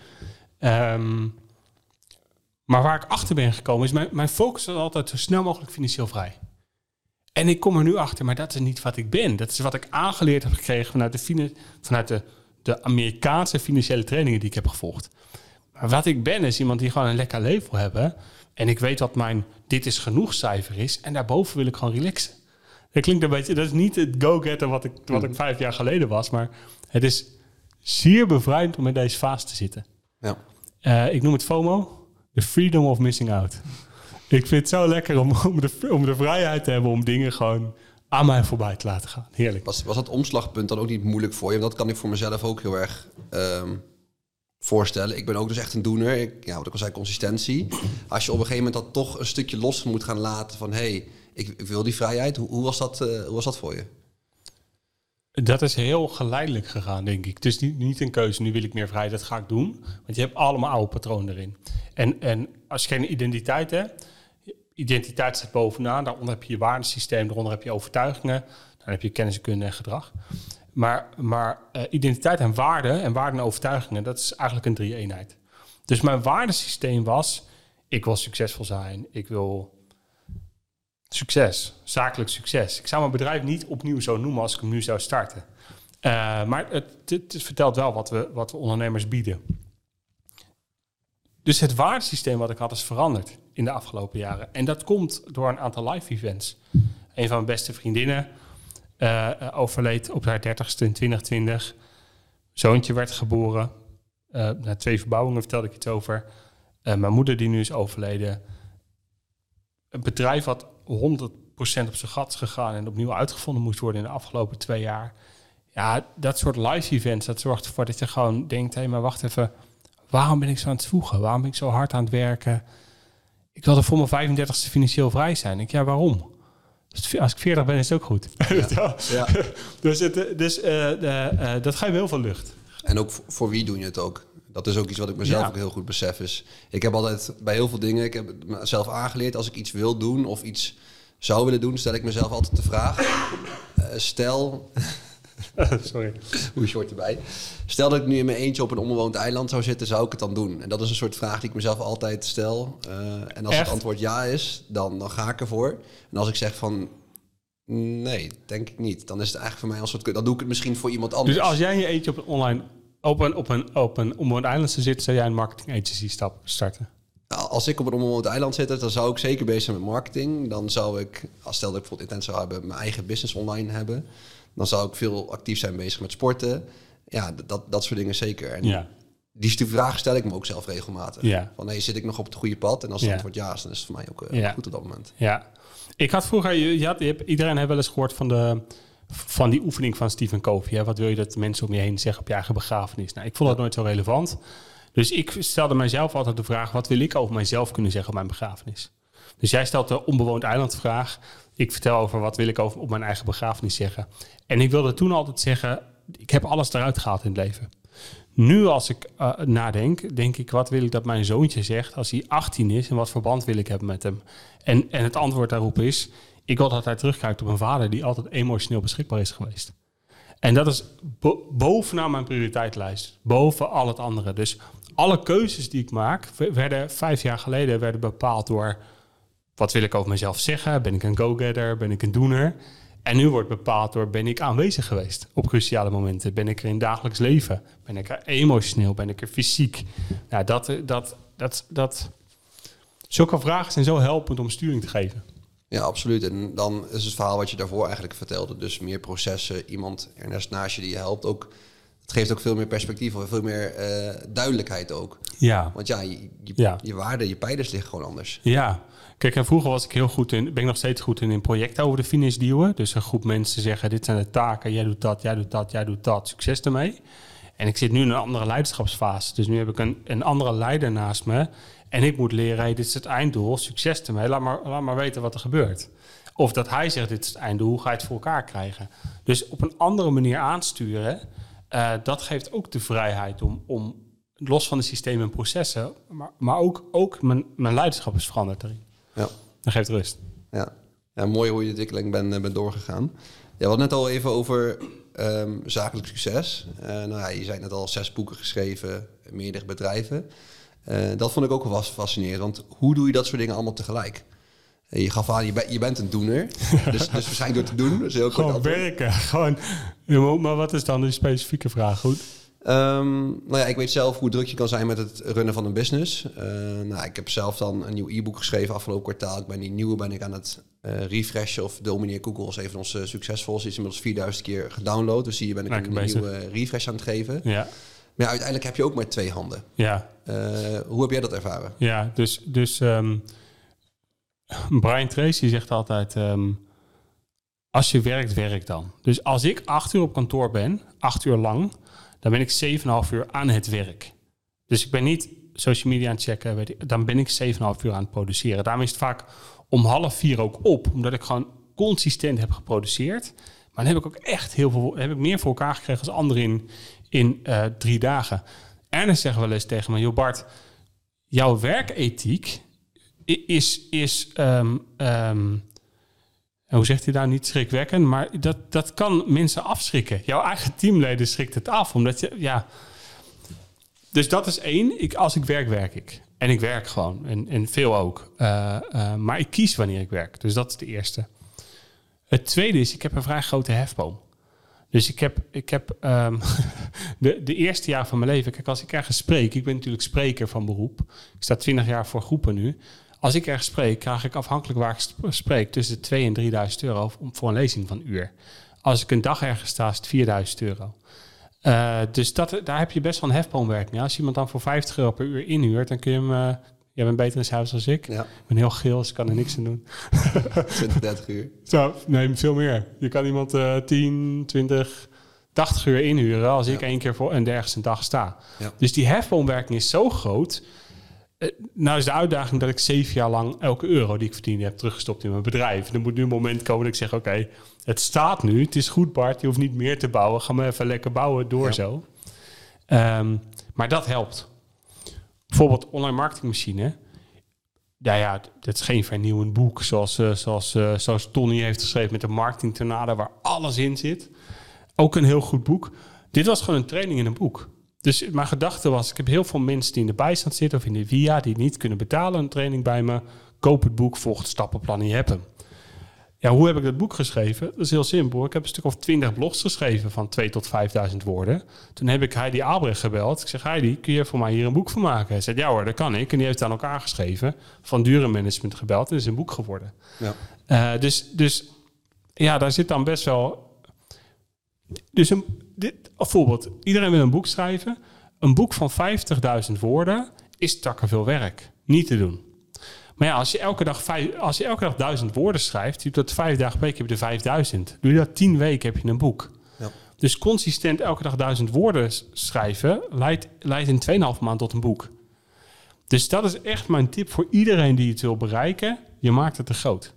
Um, maar waar ik achter ben gekomen is, mijn, mijn focus was altijd zo snel mogelijk financieel vrij. En ik kom er nu achter, maar dat is niet wat ik ben. Dat is wat ik aangeleerd heb gekregen vanuit de, vanuit de, de Amerikaanse financiële trainingen die ik heb gevolgd. Maar wat ik ben is iemand die gewoon een lekker leven wil hebben. En ik weet wat mijn dit is genoeg cijfer is. En daarboven wil ik gewoon relaxen. Dat klinkt een beetje, dat is niet het go-getter wat ik, wat ik vijf jaar geleden was. Maar het is zeer bevrijdend om in deze fase te zitten. Ja. Uh, ik noem het FOMO. The freedom of missing out. Ik vind het zo lekker om, om, de, om de vrijheid te hebben om dingen gewoon aan mij voorbij te laten gaan. Heerlijk. Was, was dat omslagpunt dan ook niet moeilijk voor je? Want dat kan ik voor mezelf ook heel erg um, voorstellen. Ik ben ook dus echt een doener. Ik, ja, wat ik al zei, consistentie. Als je op een gegeven moment dat toch een stukje los moet gaan laten van... hé, hey, ik, ik, wil die vrijheid. Hoe, hoe, was dat, uh, hoe was dat voor je? Dat is heel geleidelijk gegaan, denk ik. Dus niet, niet een keuze, nu wil ik meer vrijheid, dat ga ik doen. Want je hebt allemaal oude patronen erin. En, en als je geen identiteit hebt, identiteit staat bovenaan, daaronder heb je je waardesysteem, daaronder heb je overtuigingen, dan heb je kenniskunde en gedrag. Maar, maar uh, identiteit en waarde, en waarde en overtuigingen, dat is eigenlijk een drie-eenheid. Dus mijn waardesysteem was, ik wil succesvol zijn, ik wil succes, zakelijk succes. Ik zou mijn bedrijf niet opnieuw zo noemen als ik hem nu zou starten. Eh, maar het vertelt wel wat we, wat we ondernemers bieden. Dus het waardesysteem wat ik had is veranderd in de afgelopen jaren. En dat komt door een aantal live events. Een van mijn beste vriendinnen eh, overleed op haar dertigste in 2020. Zoontje werd geboren. Eh, na twee verbouwingen vertelde ik iets over. Mijn moeder die nu is overleden. Een bedrijf wat 100% op zijn gat gegaan en opnieuw uitgevonden moest worden in de afgelopen twee jaar. Ja, dat soort live events, dat zorgt ervoor dat je gewoon denkt, hé, maar wacht even, waarom ben ik zo aan het voegen? Waarom ben ik zo hard aan het werken? Ik wilde voor mijn 35ste financieel vrij zijn. Ik, ja, waarom? Als ik 40 ben, is het ook goed. Ja. Ja. dus het, dus eh, eh, dat geeft heel veel lucht. En ook voor, voor wie doe je het ook? Dat is ook iets wat ik mezelf Ja. ook heel goed besef. Is, ik heb altijd bij heel veel dingen, ik heb mezelf aangeleerd, als ik iets wil doen of iets zou willen doen, stel ik mezelf altijd de vraag. eh, stel, Sorry. hoe short erbij. Stel dat ik nu in mijn eentje op een onbewoond eiland zou zitten, zou ik het dan doen? En dat is een soort vraag die ik mezelf altijd stel. Eh, en als Echt? het antwoord ja is, dan, dan ga ik ervoor. En als ik zeg van nee, denk ik niet, dan is het eigenlijk voor mij als soort. Dan doe ik het misschien voor iemand anders. Dus als jij in je eentje op een online, op een, op een, op een onbewoond eiland zou zitten, zou jij een marketing agency stap starten? Nou, Als ik op een onbewoond eiland zit, dan zou ik zeker bezig zijn met marketing. Dan zou ik, als stel dat ik bijvoorbeeld intent zou hebben, mijn eigen business online hebben. Dan zou ik veel actief zijn bezig met sporten. Ja, dat, dat soort dingen zeker. En Ja. die vraag stel ik me ook zelf regelmatig. Ja. Van, hey, zit ik nog op het goede pad? En als het antwoord ja is, dan is het voor mij ook eh, Ja. goed op dat moment. Ja. Ik had vroeger, je, je had, je hebt, iedereen heeft wel eens gehoord van, de, van die oefening van Stephen Covey. Hè? Wat wil je dat mensen om je heen zeggen op je eigen begrafenis? Nou, ik vond dat nooit zo relevant. Dus ik stelde mijzelf altijd de vraag, wat wil ik over mijzelf kunnen zeggen op mijn begrafenis? Dus jij stelt de onbewoond eiland vraag. Ik vertel over wat wil ik over, op mijn eigen begrafenis zeggen. En ik wilde toen altijd zeggen, ik heb alles eruit gehaald in het leven. Nu als ik eh, nadenk, denk ik, wat wil ik dat mijn zoontje zegt als hij 18 is en wat verband wil ik hebben met hem? En, en het antwoord daarop is, ik wil dat hij terugkijkt op een vader die altijd emotioneel beschikbaar is geweest. En dat is bo- bovenaan mijn prioriteitenlijst, boven al het andere. Dus alle keuzes die ik maak, werden vijf jaar geleden werden bepaald door wat wil ik over mezelf zeggen? Ben ik een go-getter? Ben ik een doener? En nu wordt bepaald door ben ik aanwezig geweest op cruciale momenten? Ben ik er in dagelijks leven? Ben ik er emotioneel? Ben ik er fysiek? Nou, dat, eh, dat, dat, dat, zulke vragen zijn zo helpend om sturing te geven. Ja, absoluut. En dan is het verhaal wat je daarvoor eigenlijk vertelde. Dus meer processen, iemand ernaast naast je die je helpt. Ook, het geeft ook veel meer perspectief of veel meer eh, duidelijkheid ook. Ja, Want ja, je, je, Ja. je waarden, je pijlers liggen gewoon anders. Ja, kijk, vroeger was ik heel goed in, ben ik nog steeds goed in, in projecten over de finish duwen. Dus een groep mensen zeggen, dit zijn de taken, jij doet dat, jij doet dat, jij doet dat, succes ermee. En ik zit nu in een andere leiderschapsfase. Dus nu heb ik een, een andere leider naast me. En ik moet leren, dit is het einddoel, succes ermee. Laat maar, laat maar weten wat er gebeurt. Of dat hij zegt, dit is het einddoel, hoe ga je het voor elkaar krijgen? Dus op een andere manier aansturen, eh, dat geeft ook de vrijheid om, om los van de systemen en processen, maar, maar ook, ook mijn, mijn leiderschap is veranderd erin. Ja. Dat geeft rust. Ja. ja, mooi hoe je de ontwikkeling bent ben doorgegaan. Ja, we hadden net al even over ehm, zakelijk succes. Eh, nou ja, je zei net al zes boeken geschreven, meerdere bedrijven. Eh, dat vond ik ook wel fascinerend. Want hoe doe je dat soort dingen allemaal tegelijk? Eh, Je gaf aan, je, bent je bent een doener. dus, dus waarschijnlijk door te doen. Dat is heel Gewoon werken. Gewoon, maar wat is dan de specifieke vraag? Goed. Ehm, nou ja, ik weet zelf hoe druk je kan zijn met het runnen van een business. Eh, nou, ik heb zelf dan een nieuw e-book geschreven afgelopen kwartaal. Ik ben die nieuwe ben ik aan het eh, refreshen of domineer Google is een van onze succesvolste. Is inmiddels 4000 keer gedownload. Dus hier ben ik Lekker een bezig. nieuwe refresh aan het geven. Ja, Maar ja, uiteindelijk heb je ook maar twee handen. ja, Eh, hoe heb jij dat ervaren? ja. Dus, dus ehm, Brian Tracy zegt altijd, ehm, als je werkt, werk dan. Dus als ik acht uur op kantoor ben, acht uur lang, dan ben ik 7,5 uur aan het werk. Dus ik ben niet social media aan het checken, weet dan ben ik 7,5 uur aan het produceren. Daarom is het vaak om half vier ook op, omdat ik gewoon consistent heb geproduceerd. Maar dan heb ik ook echt heel veel, heb ik meer voor elkaar gekregen als anderen in, in eh, drie dagen. Ernest zegt wel eens tegen me, joh Bart, jouw werkethiek is, is ehm, ehm, hoe zegt hij daar, niet schrikwekkend, maar dat, dat kan mensen afschrikken. Jouw eigen teamleden schrikt het af, omdat je, ja... Dus dat is één. Ik, als ik werk, werk ik. En ik werk gewoon. En, en veel ook. Eh, eh, maar ik kies wanneer ik werk. Dus dat is de eerste. Het tweede is, ik heb een vrij grote hefboom. Dus ik heb, ik heb ehm, de, de eerste jaar van mijn leven, kijk, als ik ergens spreek, ik ben natuurlijk spreker van beroep. Ik sta 20 jaar voor groepen nu. Als ik ergens spreek, krijg ik afhankelijk waar ik spreek tussen de 2.000 en 3000 euro voor een lezing van een uur. Als ik een dag ergens sta, is het 4000 euro. Uh, dus dat, daar heb je best wel een hefboomwerking. Als iemand dan voor 50 euro per uur inhuurt, dan kun je hem... Uh, jij bent beter in het huis dan ik. Ja. Ik ben heel geel, dus ik kan er niks aan doen. 20, 30 uur. Zo, nee, veel meer. Je kan iemand uh, 10, 20, 80 uur inhuren als ik één keer voor een ergens een dag sta. Dus die hefboomwerking is zo groot eh, nou is de uitdaging dat ik zeven jaar lang elke euro die ik verdiende heb teruggestopt in mijn bedrijf. En er moet nu een moment komen dat ik zeg, oké, het staat nu, het is goed Bart, je hoeft niet meer te bouwen, ga maar even lekker bouwen door zo. Um, maar dat helpt. Bijvoorbeeld online marketingmachine. Ja, ja, dat is geen vernieuwend boek zoals, uh, zoals, uh, zoals Tony heeft geschreven met de marketing tornado waar alles in zit. Ook een heel goed boek. Dit was gewoon een training in een boek. Dus mijn gedachte was, ik heb heel veel mensen die in de bijstand zitten of in de VIA die niet kunnen betalen een training bij me. Koop het boek, volg het stappenplan en je hebt hem. Ja, hoe heb ik dat boek geschreven? Dat is heel simpel. Ik heb een stuk of twintig blogs geschreven van 2 tot 5000 woorden. Toen heb ik Heidi Albrecht gebeld. Ik zeg, Heidi, kun je voor mij hier een boek van maken? Hij zei, ja hoor, dat kan ik. En die heeft aan elkaar geschreven. Van Durenmanagement gebeld. En is een boek geworden. Ja. Uh, dus, dus ja, daar zit dan best wel... Dus een, bijvoorbeeld, iedereen wil een boek schrijven. Een boek van 50.000 woorden is takken veel werk. Niet te doen. Maar ja, als je elke dag, vijf, als je elke dag duizend woorden schrijft, je dat vijf dagen per week heb je er 5000. Doe je dat tien weken, heb je een boek. Ja. Dus consistent elke dag duizend woorden schrijven leidt, leidt in 2,5 maand tot een boek. Dus dat is echt mijn tip voor iedereen die het wil bereiken. Je maakt het te groot.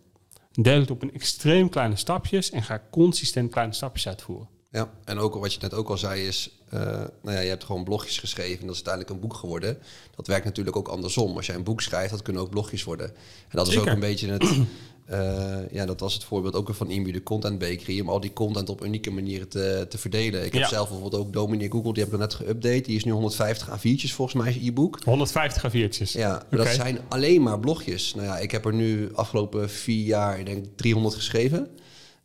Deel het op in extreem kleine stapjes en ga consistent kleine stapjes uitvoeren. Ja, en ook wat je net ook al zei is, uh, nou ja, je hebt gewoon blogjes geschreven en dat is uiteindelijk een boek geworden. Dat werkt natuurlijk ook andersom. Als jij een boek schrijft, dat kunnen ook blogjes worden. En dat is ook een beetje het, uh, ja, dat was het voorbeeld ook weer van IMU, de Content Bakery, om al die content op unieke manieren te, te verdelen. Ik heb zelf bijvoorbeeld ook Dominic Google, die heb ik net geüpdate. Die is nu 150 A4'tjes volgens mij, e-book. 150 A4'tjes? Ja, dat zijn alleen maar blogjes. Nou ja, ik heb er nu afgelopen vier jaar, ik denk 300 geschreven.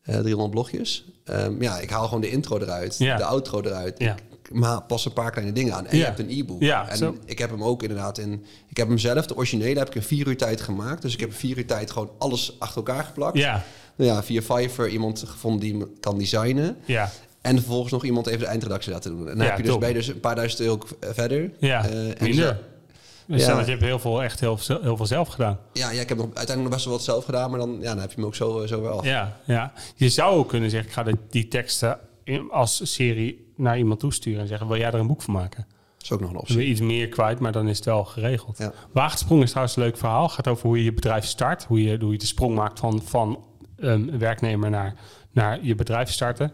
300 eh, blogjes. Um, ja, ik haal gewoon de intro eruit, de outro eruit. Ja. Ik maar pas een paar kleine dingen aan. En je hebt een e-book. Ja, en ik heb hem ook inderdaad in... Ik heb hem zelf, de originele, heb ik in vier uur tijd gemaakt. Dus ik heb in vier uur tijd gewoon alles achter elkaar geplakt. Ja. Nou ja, via Fiverr iemand gevonden die me kan designen. Ja. En vervolgens nog iemand even de eindredactie laten doen. En dan heb je dus bij dus een paar duizend euro verder. Ja, uh, en dus ja. je hebt heel veel, echt heel, heel veel zelf gedaan. Ja, ja, ik heb nog, uiteindelijk nog best wel wat zelf gedaan, maar dan, ja, dan heb je me ook zo, zo wel. Ja, ja, je zou ook kunnen zeggen, ik ga de, die teksten als serie naar iemand toesturen en zeggen, wil jij er een boek van maken? Dat is ook nog een optie. Dan iets meer kwijt, maar dan is het wel geregeld. Ja. Waagdsprong is trouwens een leuk verhaal. Het gaat over hoe je je bedrijf start, hoe je, hoe je de sprong maakt van, van um, een werknemer naar, naar je bedrijf starten.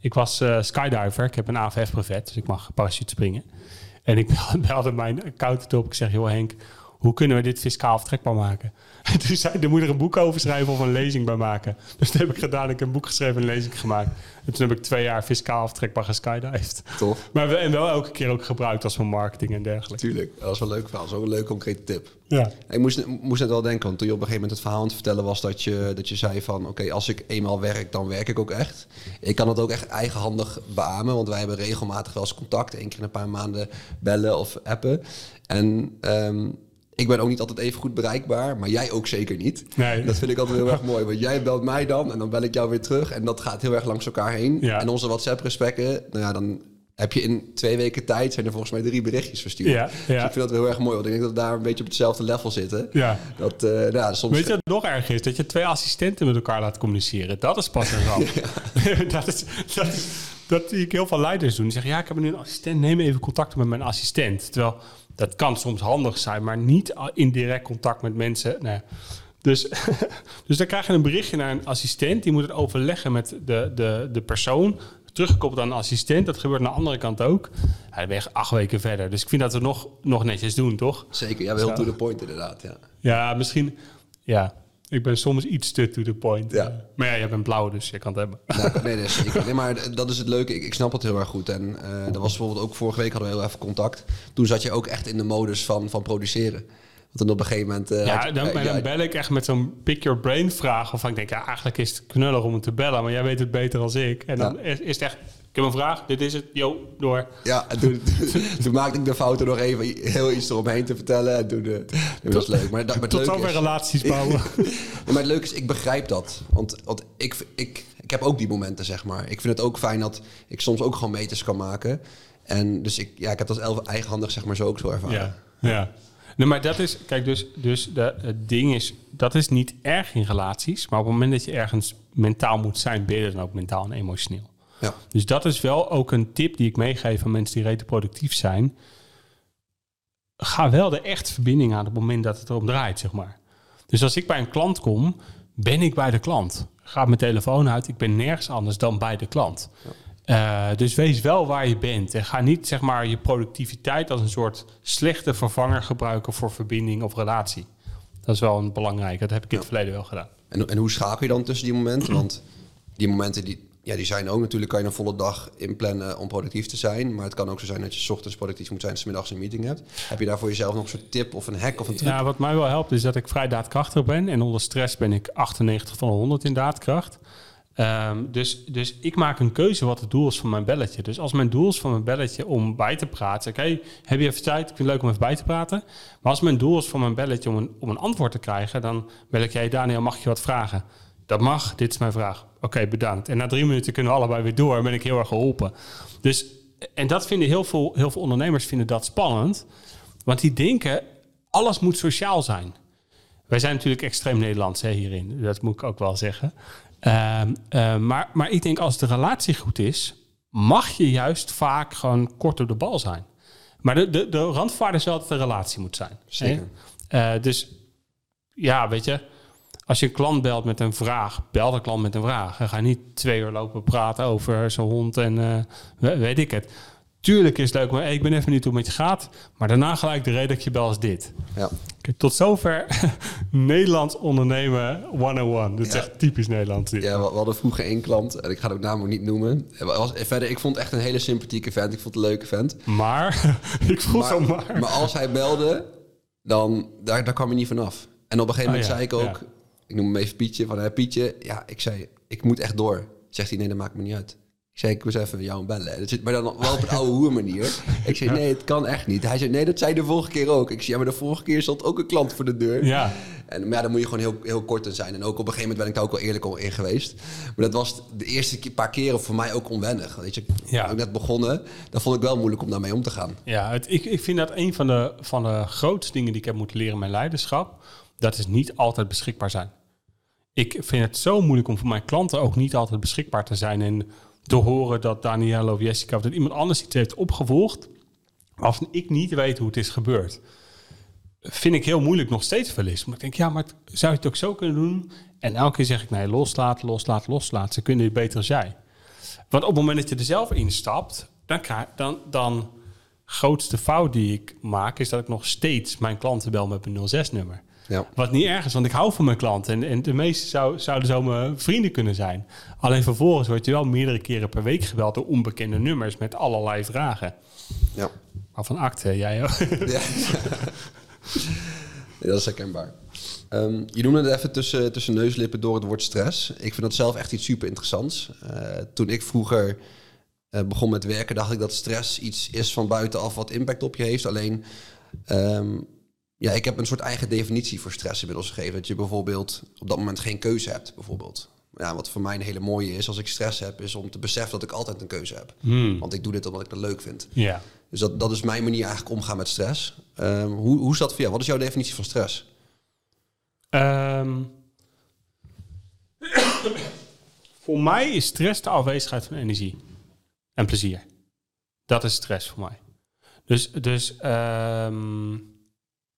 Ik was uh, skydiver, ik heb een AVF-brevet, dus ik mag parachute springen. En ik belde mijn accountant op. Ik zeg, joh Henk, hoe kunnen we dit fiscaal vertrekbaar maken? En toen zei er moet er een boek over schrijven of een lezing bij maken. Dus dat heb ik gedaan. Ik heb een boek geschreven en een lezing gemaakt. En toen heb ik twee jaar fiscaal vertrekbaar geskydived. Tof. Maar we, en wel elke keer ook gebruikt als voor marketing en dergelijke. Tuurlijk, dat was wel leuk verhaal. Zo een leuk concrete tip. Ja. Ik moest, moest net wel denken, want toen je op een gegeven moment het verhaal aan het vertellen was... dat je, dat je zei van, oké, als ik eenmaal werk, dan werk ik ook echt. Ik kan het ook echt eigenhandig beamen, want wij hebben regelmatig wel eens contact. één keer in een paar maanden bellen of appen. En... Um, ik ben ook niet altijd even goed bereikbaar, maar jij ook zeker niet. Nee. Dat vind ik altijd heel erg mooi. Want jij belt mij dan en dan bel ik jou weer terug. En dat gaat heel erg langs elkaar heen. Ja. En onze WhatsApp-gesprekken, nou ja, dan heb je in twee weken tijd zijn er volgens mij drie berichtjes verstuurd. Ja, ja. Dus ik vind dat heel erg mooi, want ik denk dat we daar een beetje op hetzelfde level zitten. Ja. Dat, uh, nou, soms... Weet je wat nog erg is? Dat je twee assistenten met elkaar laat communiceren. Dat is pas een ramp. dat, is, dat, is, dat zie ik heel veel leiders doen. Die zeggen, ja, ik heb nu een assistent, neem even contact met mijn assistent. Terwijl dat kan soms handig zijn, maar niet in direct contact met mensen. Nee. Dus, dus dan krijg je een berichtje naar een assistent. Die moet het overleggen met de, de, de persoon. Teruggekoppeld aan een assistent. Dat gebeurt aan de andere kant ook. Ja, dan ben je acht weken verder. Dus ik vind dat we nog, nog netjes doen, toch? Zeker. Ja, wel to the point inderdaad. Ja, ja misschien... Ja, ik ben soms iets te to the point. Ja. Maar ja, je bent blauw, dus je kan het hebben. Nee, nee, zeker. nee, maar dat is het leuke. Ik, ik snap het heel erg goed. En uh, dat was bijvoorbeeld ook vorige week hadden we heel even contact. Toen zat je ook echt in de modus van, van produceren. Want dan op een gegeven moment... eh, Ja, dan, eh, dan bel ik echt met zo'n pick your brain vraag. Of ik denk, ja, eigenlijk is het knullig om hem te bellen. Maar jij weet het beter dan ik. En dan Ja. is, is het echt, ik heb een vraag, dit is het, yo, door. Ja, en toen, toen maakte ik de fout er nog even heel iets eromheen te vertellen. En toen, eh, toen was leuk. Maar, dat, maar Tot zover relaties bouwen. Maar het leuke is, ik begrijp dat. Want, want ik, ik, ik heb ook die momenten, zeg maar. Ik vind het ook fijn dat ik soms ook gewoon meters kan maken. En dus ik, ja, ik heb dat zelf eigenhandig, zeg maar, zo ook zo ervaren. Ja, ja. Nee, maar dat is, kijk, dus, dus de, het ding is, dat is niet erg in relaties. Maar op het moment dat je ergens mentaal moet zijn, ben je dan ook mentaal en emotioneel. Ja. Dus dat is wel ook een tip die ik meegeef aan mensen die rete productief zijn. Ga wel de echte verbinding aan op het moment dat het erom draait, zeg maar. Dus als ik bij een klant kom, ben ik bij de klant. Gaat mijn telefoon uit, ik ben nergens anders dan bij de klant. Eh, dus wees wel waar je bent. En ga niet zeg maar, je productiviteit als een soort slechte vervanger gebruiken voor verbinding of relatie. Dat is wel een belangrijk. Dat heb ik in het verleden wel gedaan. En, en hoe schakel je dan tussen die momenten? Want die momenten die, ja, die zijn ook natuurlijk, kan je een volle dag inplannen om productief te zijn. Maar het kan ook zo zijn dat je 's ochtends productief moet zijn en 's middags een meeting hebt. Heb je daar voor jezelf nog een soort tip of een hack of een truc? Ja, wat mij wel helpt is dat ik vrij daadkrachtig ben. En onder stress ben ik 98 van de 100 in daadkracht. Ehm, dus, dus ik maak een keuze wat het doel is van mijn belletje. Dus als mijn doel is van mijn belletje om bij te praten... Oké, heb je even tijd? Ik vind het leuk om even bij te praten. Maar als mijn doel is van mijn belletje om een, om een antwoord te krijgen... dan bel ik jij, Daniel, mag je wat vragen? Dat mag, dit is mijn vraag. Oké, bedankt. En na drie minuten kunnen we allebei weer door en ben ik heel erg geholpen. Dus, en dat vinden heel veel, heel veel ondernemers vinden dat spannend. Want die denken, alles moet sociaal zijn. Wij zijn natuurlijk extreem Nederlands hè, hierin. Dat moet ik ook wel zeggen. Ehm, eh, maar, maar ik denk als de relatie goed is, mag je juist vaak gewoon kort op de bal zijn. Maar de, de, de randvaarde is wel dat de relatie moet zijn. Zeker. Eh, dus ja, weet je, als je een klant belt met een vraag, bel de klant met een vraag. En ga niet twee uur lopen praten over zijn hond en eh, we- weet ik het. Tuurlijk is het leuk, maar hey, ik ben even niet hoe het met je gaat. Maar daarna gelijk de reden dat je bel is dit. Ja. Kijk, tot zover Nederlands ondernemen 101. Dit is Ja. echt typisch Nederlands. dit. Ja, we, we hadden vroeger één klant, en ik ga het ook ook niet noemen. Was, verder, ik vond het echt een hele sympathieke vent. Ik vond het een leuke vent. Maar, ik voel zo maar. maar als hij belde, dan daar, daar kwam hij niet vanaf. En op een gegeven Oh moment ja, zei ik ook. Ik noem hem even Pietje, van hey, Pietje, ja, ik zei, ik moet echt door. Zegt hij, nee, dat maakt me niet uit. Ik zei, ik moest even jou bellen. Dat zit, maar dan wel op een oude hoer manier. Ik zei, nee, het kan echt niet. Hij zei, nee, dat zei de vorige keer ook. Ik zei, ja, maar de vorige keer stond ook een klant voor de deur. Ja, En, maar ja, dan moet je gewoon heel, heel kort in zijn. En ook op een gegeven moment ben ik daar ook wel eerlijk al in geweest. Maar dat was de eerste paar keren voor mij ook onwennig. Weet je, Ja. ik net begonnen, dan vond ik wel moeilijk om daarmee om te gaan. ja het, ik, ik vind dat een van de, van de grootste dingen die ik heb moeten leren in mijn leiderschap. Dat is niet altijd beschikbaar zijn. Ik vind het zo moeilijk om voor mijn klanten ook niet altijd beschikbaar te zijn. En te horen dat Danielle of Jessica of dat iemand anders iets heeft opgevolgd. Als ik niet weet hoe het is gebeurd. Vind ik heel moeilijk nog steeds wel eens. Maar ik denk, ja, maar zou je het ook zo kunnen doen? En elke keer zeg ik, nee, loslaten, loslaten, loslaten. Ze kunnen het beter als jij. Want op het moment dat je er zelf instapt, dan, dan, dan grootste fout die ik maak, is dat ik nog steeds mijn klanten bel met mijn 06-nummer. Ja. Wat niet erg is, want ik hou van mijn klanten. En, en de meeste zou, zouden zo mijn vrienden kunnen zijn. Alleen vervolgens word je wel meerdere keren per week gebeld door onbekende nummers met allerlei vragen. Ja. Maar van acte, jij ook. Ja. Dat is herkenbaar. Ehm, je noemde het even tussen, tussen neuslippen door het woord stress. Ik vind dat zelf echt iets super interessants. Eh, toen ik vroeger eh, begon met werken, dacht ik dat stress iets is van buitenaf wat impact op je heeft. Alleen, ehm, ja, ik heb een soort eigen definitie voor stress inmiddels gegeven. Dat je bijvoorbeeld op dat moment geen keuze hebt, bijvoorbeeld. Ja, wat voor mij een hele mooie is als ik stress heb, is om te beseffen dat ik altijd een keuze heb. Want ik doe dit omdat ik dat leuk vind. ja. Dus dat, dat is mijn manier eigenlijk omgaan met stress. Ehm, hoe, hoe is dat voor jou? Wat is jouw definitie van stress? Ehm, voor mij is stress de afwezigheid van energie en plezier. Dat is stress voor mij. Dus, dus ehm,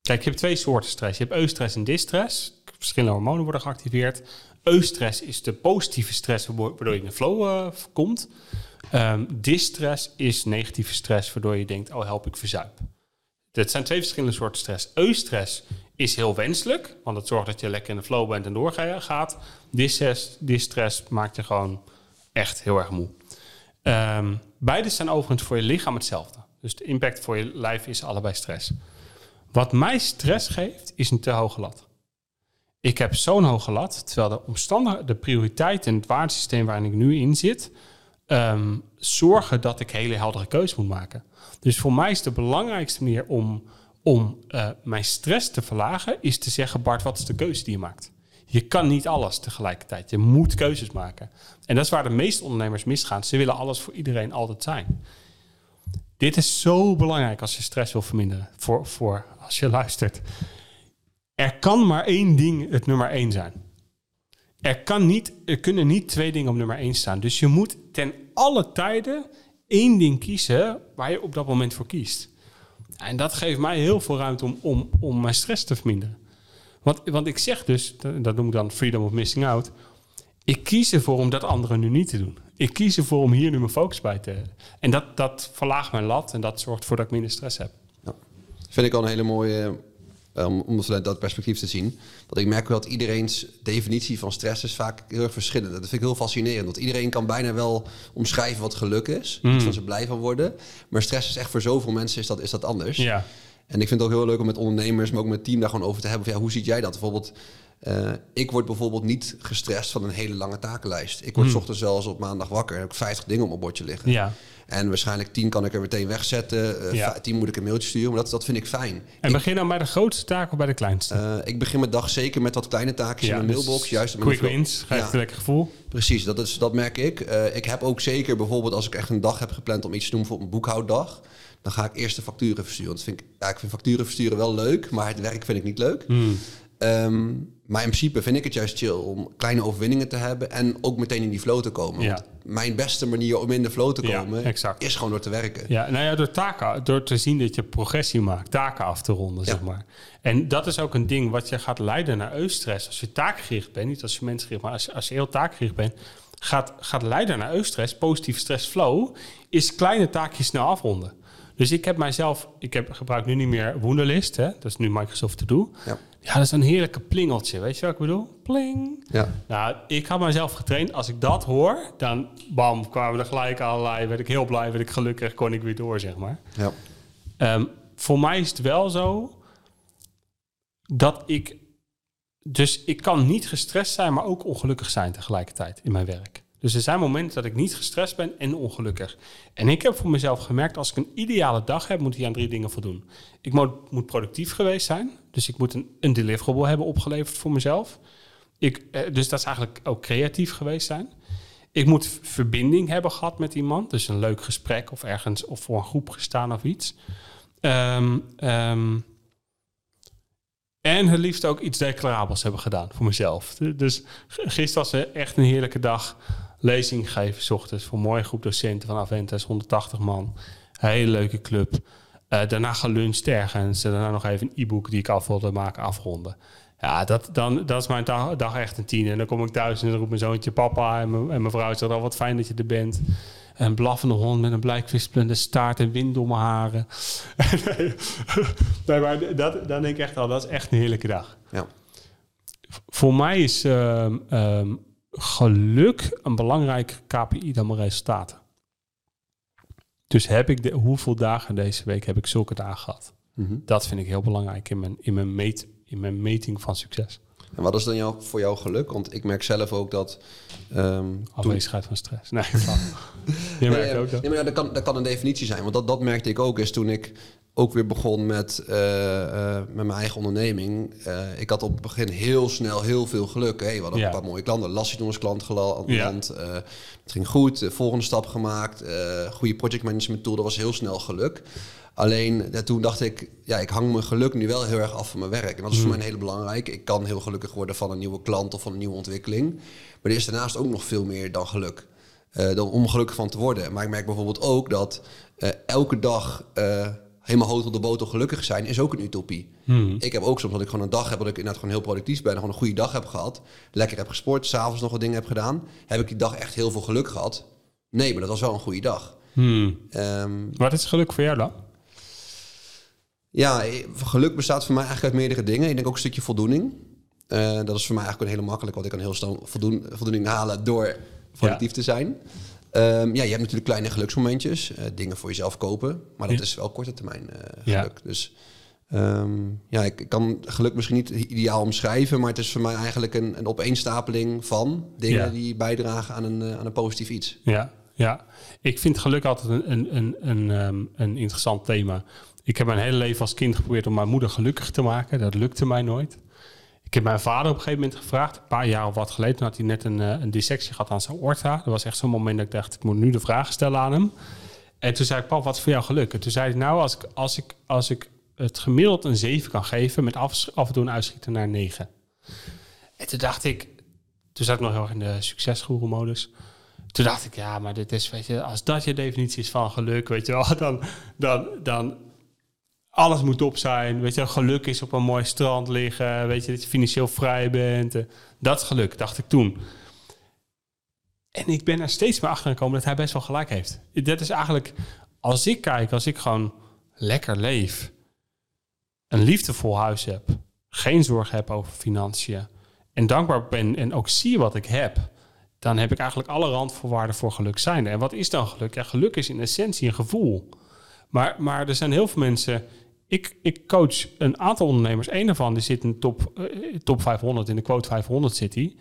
kijk, je hebt twee soorten stress. Je hebt eustress en distress. Verschillende hormonen worden geactiveerd. Eustress is de positieve stress waardoor je in de flow eh, komt. Ehm, distress is negatieve stress waardoor je denkt, oh help, ik verzuip. Dat zijn twee verschillende soorten stress. Eustress is heel wenselijk, want het zorgt dat je lekker in de flow bent en doorgaat. Distress, distress maakt je gewoon echt heel erg moe. Ehm, beide zijn overigens voor je lichaam hetzelfde. Dus de impact voor je lijf is allebei stress. Wat mij stress geeft, is een te hoge lat. Ik heb zo'n hoge lat, terwijl de omstandigheden, de prioriteit en het waardesysteem waarin ik nu in zit, ehm, zorgen dat ik hele heldere keuzes moet maken. Dus voor mij is de belangrijkste manier om, om eh, mijn stress te verlagen, is te zeggen, Bart, wat is de keuze die je maakt? Je kan niet alles tegelijkertijd. Je moet keuzes maken. En dat is waar de meeste ondernemers misgaan. Ze willen alles voor iedereen altijd zijn. Dit is zo belangrijk als je stress wil verminderen. Voor, voor als je luistert. Er kan maar één ding het nummer één zijn. Er, kan niet, er kunnen niet twee dingen op nummer één staan. Dus je moet ten alle tijden één ding kiezen waar je op dat moment voor kiest. En dat geeft mij heel veel ruimte om, om, om mijn stress te verminderen. Want, want ik zeg dus, dat noem ik dan freedom of missing out. Ik kies ervoor om dat anderen nu niet te doen. Ik kies ervoor om hier nu mijn focus bij te... En dat, dat verlaagt mijn lat en dat zorgt ervoor dat ik minder stress heb. Ja. Vind ik al een hele mooie um, om vanuit dat perspectief te zien. Want ik merk wel dat iedereen's definitie van stress is vaak heel erg verschillend. Dat vind ik heel fascinerend. Want iedereen kan bijna wel omschrijven wat geluk is. Mm. Iets waar ze blij van worden. Maar stress is echt voor zoveel mensen is dat, is dat anders. Ja. En ik vind het ook heel leuk om met ondernemers, maar ook met team daar gewoon over te hebben. Van, ja, hoe ziet jij dat? Bijvoorbeeld, uh, ik word bijvoorbeeld niet gestrest van een hele lange takenlijst. Ik word mm. ochtends zelfs op maandag wakker. Heb ik 50 dingen op mijn bordje liggen. Ja. En waarschijnlijk tien kan ik er meteen wegzetten. Uh, Tien moet ik een mailtje sturen. Maar dat, dat vind ik fijn. En begin dan bij de grootste taak of bij de kleinste? Uh, ik begin mijn dag zeker met wat kleine taakjes in mijn dus mailbox. Juist quick wins, geeft ja. een lekker gevoel. Precies, dat, is, dat merk ik. Ik heb ook zeker bijvoorbeeld als ik echt een dag heb gepland om iets te doen voor een boekhouddag. Dan ga ik eerst de facturen versturen. Want vind ik, ja, ik vind facturen versturen wel leuk, maar het werk vind ik niet leuk. Hmm. Ehm, maar in principe vind ik het juist chill om kleine overwinningen te hebben en ook meteen in die flow te komen. Want mijn beste manier om in de flow te komen is gewoon door te werken. Ja, nou ja, door taken, door te zien dat je progressie maakt, taken af te ronden, zeg maar. En dat is ook een ding wat je gaat leiden naar eustress. Als je taakgericht bent, niet als je mensgericht, maar als, als je heel taakgericht bent, gaat, gaat leiden naar eustress, positieve stress flow, is kleine taakjes snel afronden. Dus ik heb mijzelf, ik heb, gebruik nu niet meer Wunderlist, hè? dat is nu Microsoft To Do. Ja. ja, dat is een heerlijke plingeltje, weet je wat ik bedoel? Pling. Ja. Nou, ik had mijzelf getraind, als ik dat hoor, dan bam, kwamen er gelijk allerlei, werd ik heel blij, werd ik gelukkig, kon ik weer door, zeg maar. Ja. Um, voor mij is het wel zo dat ik, dus ik kan niet gestrest zijn, maar ook ongelukkig zijn tegelijkertijd in mijn werk. Dus er zijn momenten dat ik niet gestrest ben en ongelukkig. En ik heb voor mezelf gemerkt, als ik een ideale dag heb, moet ik aan drie dingen voldoen. Ik moet, moet productief geweest zijn. Dus ik moet een, een deliverable hebben opgeleverd voor mezelf. Ik, eh, dus dat is eigenlijk ook creatief geweest zijn. Ik moet verbinding hebben gehad met iemand. Dus een leuk gesprek of ergens of voor een groep gestaan of iets. Ehm, ehm, en het liefst ook iets declarabels hebben gedaan voor mezelf. Dus gisteren was echt een heerlijke dag lezing geven, s ochtends, voor een mooie groep docenten van Aventus, 180 man. Hele leuke club. Uh, daarna geluncht ergens. Daarna nog even een e-book die ik af wilde maken, afronden. Ja, dat, dan, dat is mijn dag, dag echt een tien. En dan kom ik thuis en dan roept mijn zoontje papa. En mijn, en mijn vrouw zegt al, wat fijn dat je er bent. Een blaffende hond met een blijkwispelende staart en wind door mijn haren. nee, maar dat, dan denk ik echt al, dat is echt een heerlijke dag. Ja. Voor mij is um, um, geluk een belangrijke KPI dan mijn resultaten. Dus heb ik de, hoeveel dagen deze week heb ik zulke dagen gehad? Mhm. Dat vind ik heel belangrijk in mijn, in, mijn meet, in mijn meting van succes. En wat is dan jou, voor jou geluk? Want ik merk zelf ook dat... Um, Afwezigheid van stress. Nee, je merkt ook dat. Nee, maar dat, kan, dat kan een definitie zijn. Want dat, dat merkte ik ook eens toen ik ook weer begon met, uh, uh, met mijn eigen onderneming. Uh, ik had op het begin heel snel heel veel geluk. Hey, we hadden ja. een paar mooie klanten. Lassie als klant geland. Ja. het ging goed. De volgende stap gemaakt. goede projectmanagement tool. Dat was heel snel geluk. Alleen toen dacht ik, ja, ik hang mijn geluk nu wel heel erg af van mijn werk. En dat is voor mm. mij heel belangrijk. Ik kan heel gelukkig worden van een nieuwe klant of van een nieuwe ontwikkeling. Maar er is daarnaast ook nog veel meer dan geluk. dan om gelukkig van te worden. Maar ik merk bijvoorbeeld ook dat elke dag helemaal hoog op de boter gelukkig zijn, is ook een utopie. Hmm. Ik heb ook soms dat ik gewoon een dag heb dat ik inderdaad gewoon heel productief ben, gewoon een goede dag heb gehad, lekker heb gesport, s'avonds nog wat dingen heb gedaan. Heb ik die dag echt heel veel geluk gehad? Nee, maar dat was wel een goede dag. Hmm. Um, Wat is geluk voor jou dan? Ja, geluk bestaat voor mij eigenlijk uit meerdere dingen. Ik denk ook een stukje voldoening. Uh, dat is voor mij eigenlijk een hele makkelijk, want ik kan heel snel voldoen, voldoening halen door productief te zijn. Um, ja, je hebt natuurlijk kleine geluksmomentjes, uh, dingen voor jezelf kopen, maar dat is wel korte termijn uh, geluk. Dus Ehm, ja, ik kan geluk misschien niet ideaal omschrijven, maar het is voor mij eigenlijk een, een opeenstapeling van dingen Ja. die bijdragen aan een, eh, aan een positief iets. Ja, ja. Ik vind geluk altijd een, een, een, een, ehm, een interessant thema. Ik heb mijn hele leven als kind geprobeerd om mijn moeder gelukkig te maken. Dat lukte mij nooit. Ik heb mijn vader op een gegeven moment gevraagd, een paar jaar of wat geleden, toen had hij net een, eh, een dissectie gehad aan zijn aorta. Dat was echt zo'n moment dat ik dacht, ik moet nu de vraag stellen aan hem. En toen zei ik, pap, wat is voor jou geluk? En toen zei hij, nou, als ik, als ik, als ik het gemiddeld een 7 kan geven, met af, af en toe een uitschieten naar 9. En toen dacht ik, toen zat ik nog heel erg in de succesgoeroe-modus. Toen dacht ik, ja, maar dit is, weet je, als dat je definitie is van geluk, weet je wel, dan, dan, dan alles moet op zijn. Weet je, geluk is op een mooi strand liggen, weet je, dat je financieel vrij bent. eh, Dat is geluk, dacht ik toen. En ik ben er steeds meer achter gekomen dat hij best wel gelijk heeft. Dat is eigenlijk, als ik kijk, als ik gewoon lekker leef, een liefdevol huis heb, geen zorg heb over financiën en dankbaar ben en ook zie wat ik heb, dan heb ik eigenlijk alle randvoorwaarden voor geluk zijn. En wat is dan geluk? Ja, geluk is in essentie een gevoel. Maar, maar er zijn heel veel mensen. Ik, ik coach een aantal ondernemers. Eén daarvan die zit in top, eh, top 500, in de quote 500 zit hij.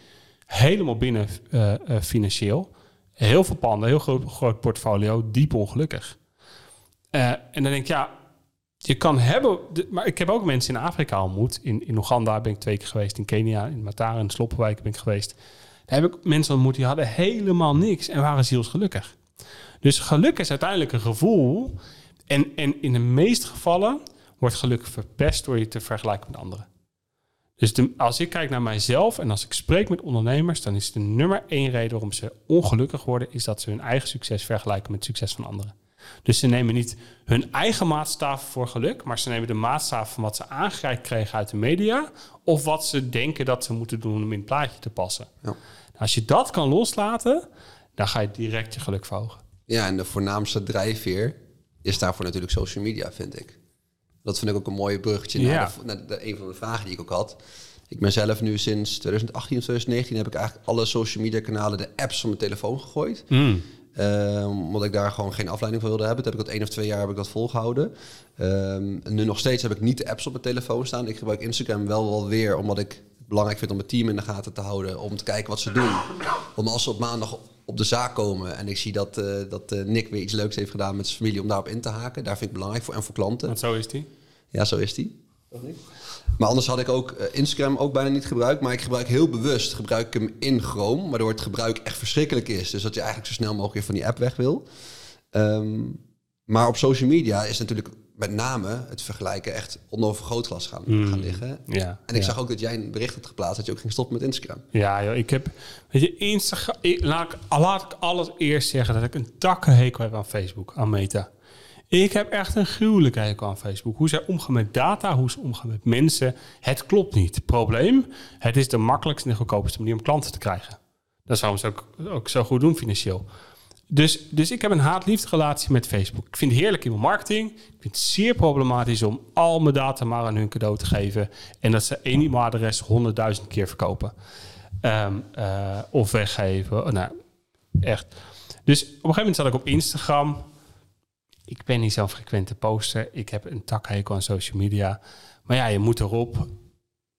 Helemaal binnen eh, eh, financieel. Heel veel panden, heel groot, groot portfolio, diep ongelukkig. En dan denk ik, ja, je kan hebben... maar ik heb ook mensen in Afrika ontmoet. In, in Oeganda ben ik twee keer geweest. In Kenia, in Matara, in Sloppenwijk ben ik geweest. Daar heb ik mensen ontmoet die hadden helemaal niks en waren zielsgelukkig. Dus geluk is uiteindelijk een gevoel. En, en in de meeste gevallen wordt geluk verpest door je te vergelijken met anderen. Dus de- als ik kijk naar mijzelf en als ik spreek met ondernemers, dan is de nummer één reden waarom ze ongelukkig worden, is dat ze hun eigen succes vergelijken met het succes van anderen. Dus ze nemen niet hun eigen maatstaven voor geluk, maar ze nemen de maatstaven van wat ze aangereikt kregen uit de media of wat ze denken dat ze moeten doen om in het plaatje te passen. Ja. Als je dat kan loslaten, dan ga je direct je geluk verhogen. Ja, en de voornaamste drijfveer is daarvoor natuurlijk social media, vind ik. Dat vind ik ook een mooie bruggetje Ja. naar, de, naar de- een van de vragen die ik ook had. Ik ben zelf nu sinds 2018 of 2019 heb ik eigenlijk alle social media kanalen, de apps van mijn telefoon gegooid. Eh, omdat ik daar gewoon geen afleiding van wilde hebben. Dat heb ik dat één of twee jaar heb ik dat volgehouden. Ehm, en nu nog steeds heb ik niet de apps op mijn telefoon staan. Ik gebruik Instagram wel wel weer, omdat ik het belangrijk vind om mijn team in de gaten te houden. Om te kijken wat ze doen. Om als ze op maandag op de zaak komen en ik zie dat, eh, dat eh, Nick weer iets leuks heeft gedaan met zijn familie om daarop in te haken. Daar vind ik belangrijk voor en voor klanten. Want zo is die. Ja, zo is die. Maar anders had ik ook eh, Instagram ook bijna niet gebruikt. Maar ik gebruik heel bewust gebruik ik hem in Chrome. Waardoor het gebruik echt verschrikkelijk is. Dus dat je eigenlijk zo snel mogelijk weer van die app weg wil. Ehm, maar op social media is natuurlijk met name het vergelijken echt onder vergrootglas gaan, gaan liggen. Ja, En ik ja. zag ook dat jij een bericht had geplaatst dat je ook ging stoppen met Instagram. Ja, joh, ik heb, weet je, Instagram. Laat ik, laat ik allereerst zeggen dat ik een takkenhekel heb aan Facebook, aan Meta. Ik heb echt een gruwelijke hekel aan Facebook. Hoe zij omgaan met data, hoe ze omgaan met mensen. Het klopt niet. Probleem, het is de makkelijkste en de goedkoopste manier om klanten te krijgen. Dat is waarom ze ook, ook zo goed doen financieel. Dus, dus ik heb een haat-liefde relatie met Facebook. Ik vind het heerlijk in mijn marketing. Ik vind het zeer problematisch om al mijn data maar aan hun cadeau te geven. En dat ze één e-mailadres honderdduizend keer verkopen. Ehm, eh, of weggeven. Oh, nou, echt. Dus op een gegeven moment zat ik op Instagram. Ik ben niet zo'n frequente poster. Ik heb een takhekel aan social media. Maar ja, je moet erop.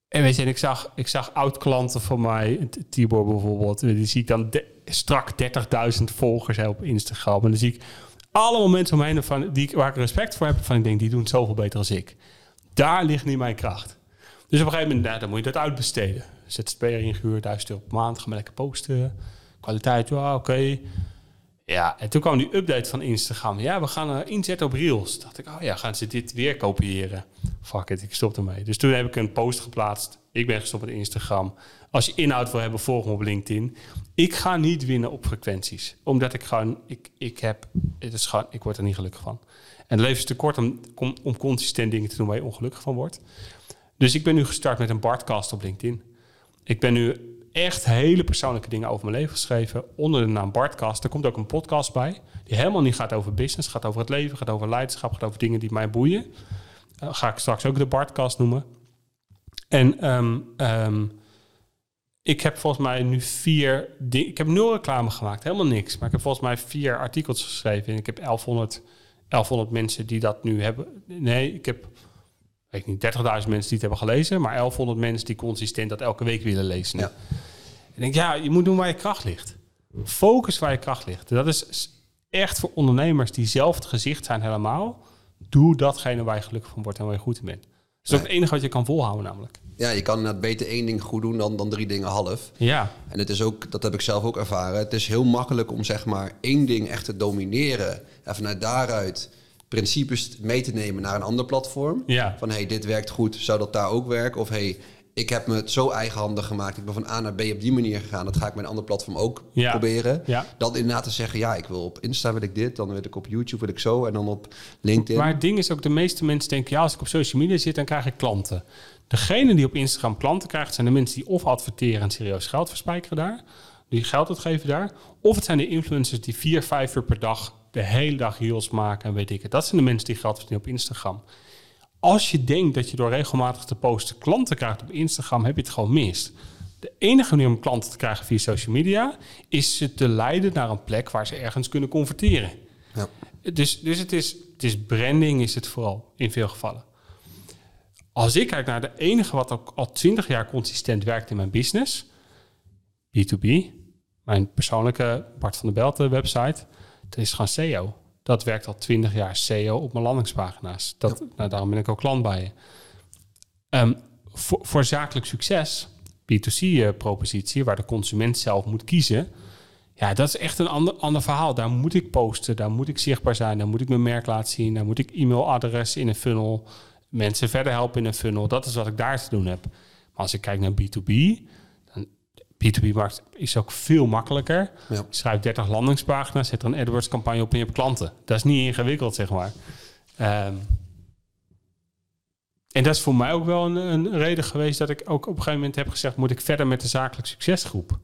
En weet je, ik zag, ik zag oud-klanten van mij, Tibor bijvoorbeeld, die zie ik dan de- strak 30.000 volgers hebben op Instagram. En dan zie ik allemaal mensen omheen van, die, waar ik respect voor heb, van ik denk, die doen het zoveel beter als ik. Daar ligt niet mijn kracht. Dus op een gegeven moment, nou, dan moet je dat uitbesteden. ZZP'er ingehuurd, 1000 euro per maand, ga maar lekker posten. Kwaliteit, ja, oké. Ja, en toen kwam die update van Instagram. Ja, we gaan eh, inzetten op Reels. Dacht ik, oh ja, gaan ze dit weer kopiëren? Fuck it, ik stop ermee. Dus toen heb ik een post geplaatst. Ik ben gestopt met Instagram. Als je inhoud wil hebben, volg me op LinkedIn. Ik ga niet winnen op frequenties. Omdat ik gewoon, ik, ik heb, het is gewoon, ik word er niet gelukkig van. En het leven is te kort om, om, om consistent dingen te doen waar je ongelukkig van wordt. Dus ik ben nu gestart met een Bartcast op LinkedIn. Ik ben nu echt hele persoonlijke dingen over mijn leven geschreven. Onder de naam Bartcast. Er komt ook een podcast bij. Die helemaal niet gaat over business. Gaat over het leven. Gaat over leiderschap. Gaat over dingen die mij boeien. Uh, ga ik straks ook de Bartcast noemen. En ehm, ehm, ik heb volgens mij nu vier dingen. Ik heb nul reclame gemaakt. Helemaal niks. Maar ik heb volgens mij vier artikels geschreven. En ik heb 1100, 1100 mensen die dat nu hebben. Nee, ik heb weet ik niet, 30.000 mensen die het hebben gelezen, maar 1100 mensen die consistent dat elke week willen lezen. Ja. Ik denk, ja, je moet doen waar je kracht ligt. Focus waar je kracht ligt. Dat is echt voor ondernemers die zelf het gezicht zijn helemaal. Doe datgene waar je gelukkig van wordt en waar je goed in bent. Dat is ook het enige wat je kan volhouden namelijk. Ja, je kan inderdaad beter één ding goed doen dan, dan drie dingen half. Ja, En het is ook, dat heb ik zelf ook ervaren. Het is heel makkelijk om zeg maar één ding echt te domineren. En vanuit daaruit principes mee te nemen naar een ander platform. ja. Van hey, dit werkt goed, zou dat daar ook werken? Of hey, ik heb me het zo eigenhandig gemaakt. Ik ben van A naar B op die manier gegaan. Dat ga ik met een ander platform ook Ja. proberen. ja. Dan inderdaad te zeggen, ja, ik wil op Insta wil ik dit, dan wil ik op YouTube wil ik zo en dan op LinkedIn. Maar het ding is ook, de meeste mensen denken, ja, als ik op social media zit, dan krijg ik klanten. Degene die op Instagram klanten krijgt, zijn de mensen die of adverteren en serieus geld verspijkeren daar, die geld uitgeven daar, of het zijn de influencers die vier, vijf uur per dag de hele dag reels maken en weet ik het. Dat zijn de mensen die geld verdienen op Instagram. Als je denkt dat je door regelmatig te posten klanten krijgt op Instagram, heb je het gewoon mis. De enige manier om klanten te krijgen via social media is ze te leiden naar een plek waar ze ergens kunnen converteren. Ja. Dus, dus het, is, het is branding, is het vooral in veel gevallen. Als ik kijk naar de enige wat ook al 20 jaar consistent werkt in mijn business, B2B, mijn persoonlijke Bart van der Belten website, dat is gewoon SEO. Dat werkt al 20 jaar SEO op mijn landingspagina's. Dat, nou, daarom ben ik ook klant bij je. Ehm, voor, voor zakelijk succes, B2C-propositie, waar de consument zelf moet kiezen, ja, dat is echt een ander, ander verhaal. Daar moet ik posten, daar moet ik zichtbaar zijn, daar moet ik mijn merk laten zien, daar moet ik e-mailadres in een funnel, mensen verder helpen in een funnel. Dat is wat ik daar te doen heb. Maar als ik kijk naar B2B, dan B2B-markt is ook veel makkelijker. Ja. Schrijft 30 landingspagina's, zet er een AdWords-campagne op en je hebt klanten. Dat is niet ingewikkeld, zeg maar. Ehm, en dat is voor mij ook wel een, een reden geweest dat ik ook op een gegeven moment heb gezegd: moet ik verder met de zakelijk succesgroep?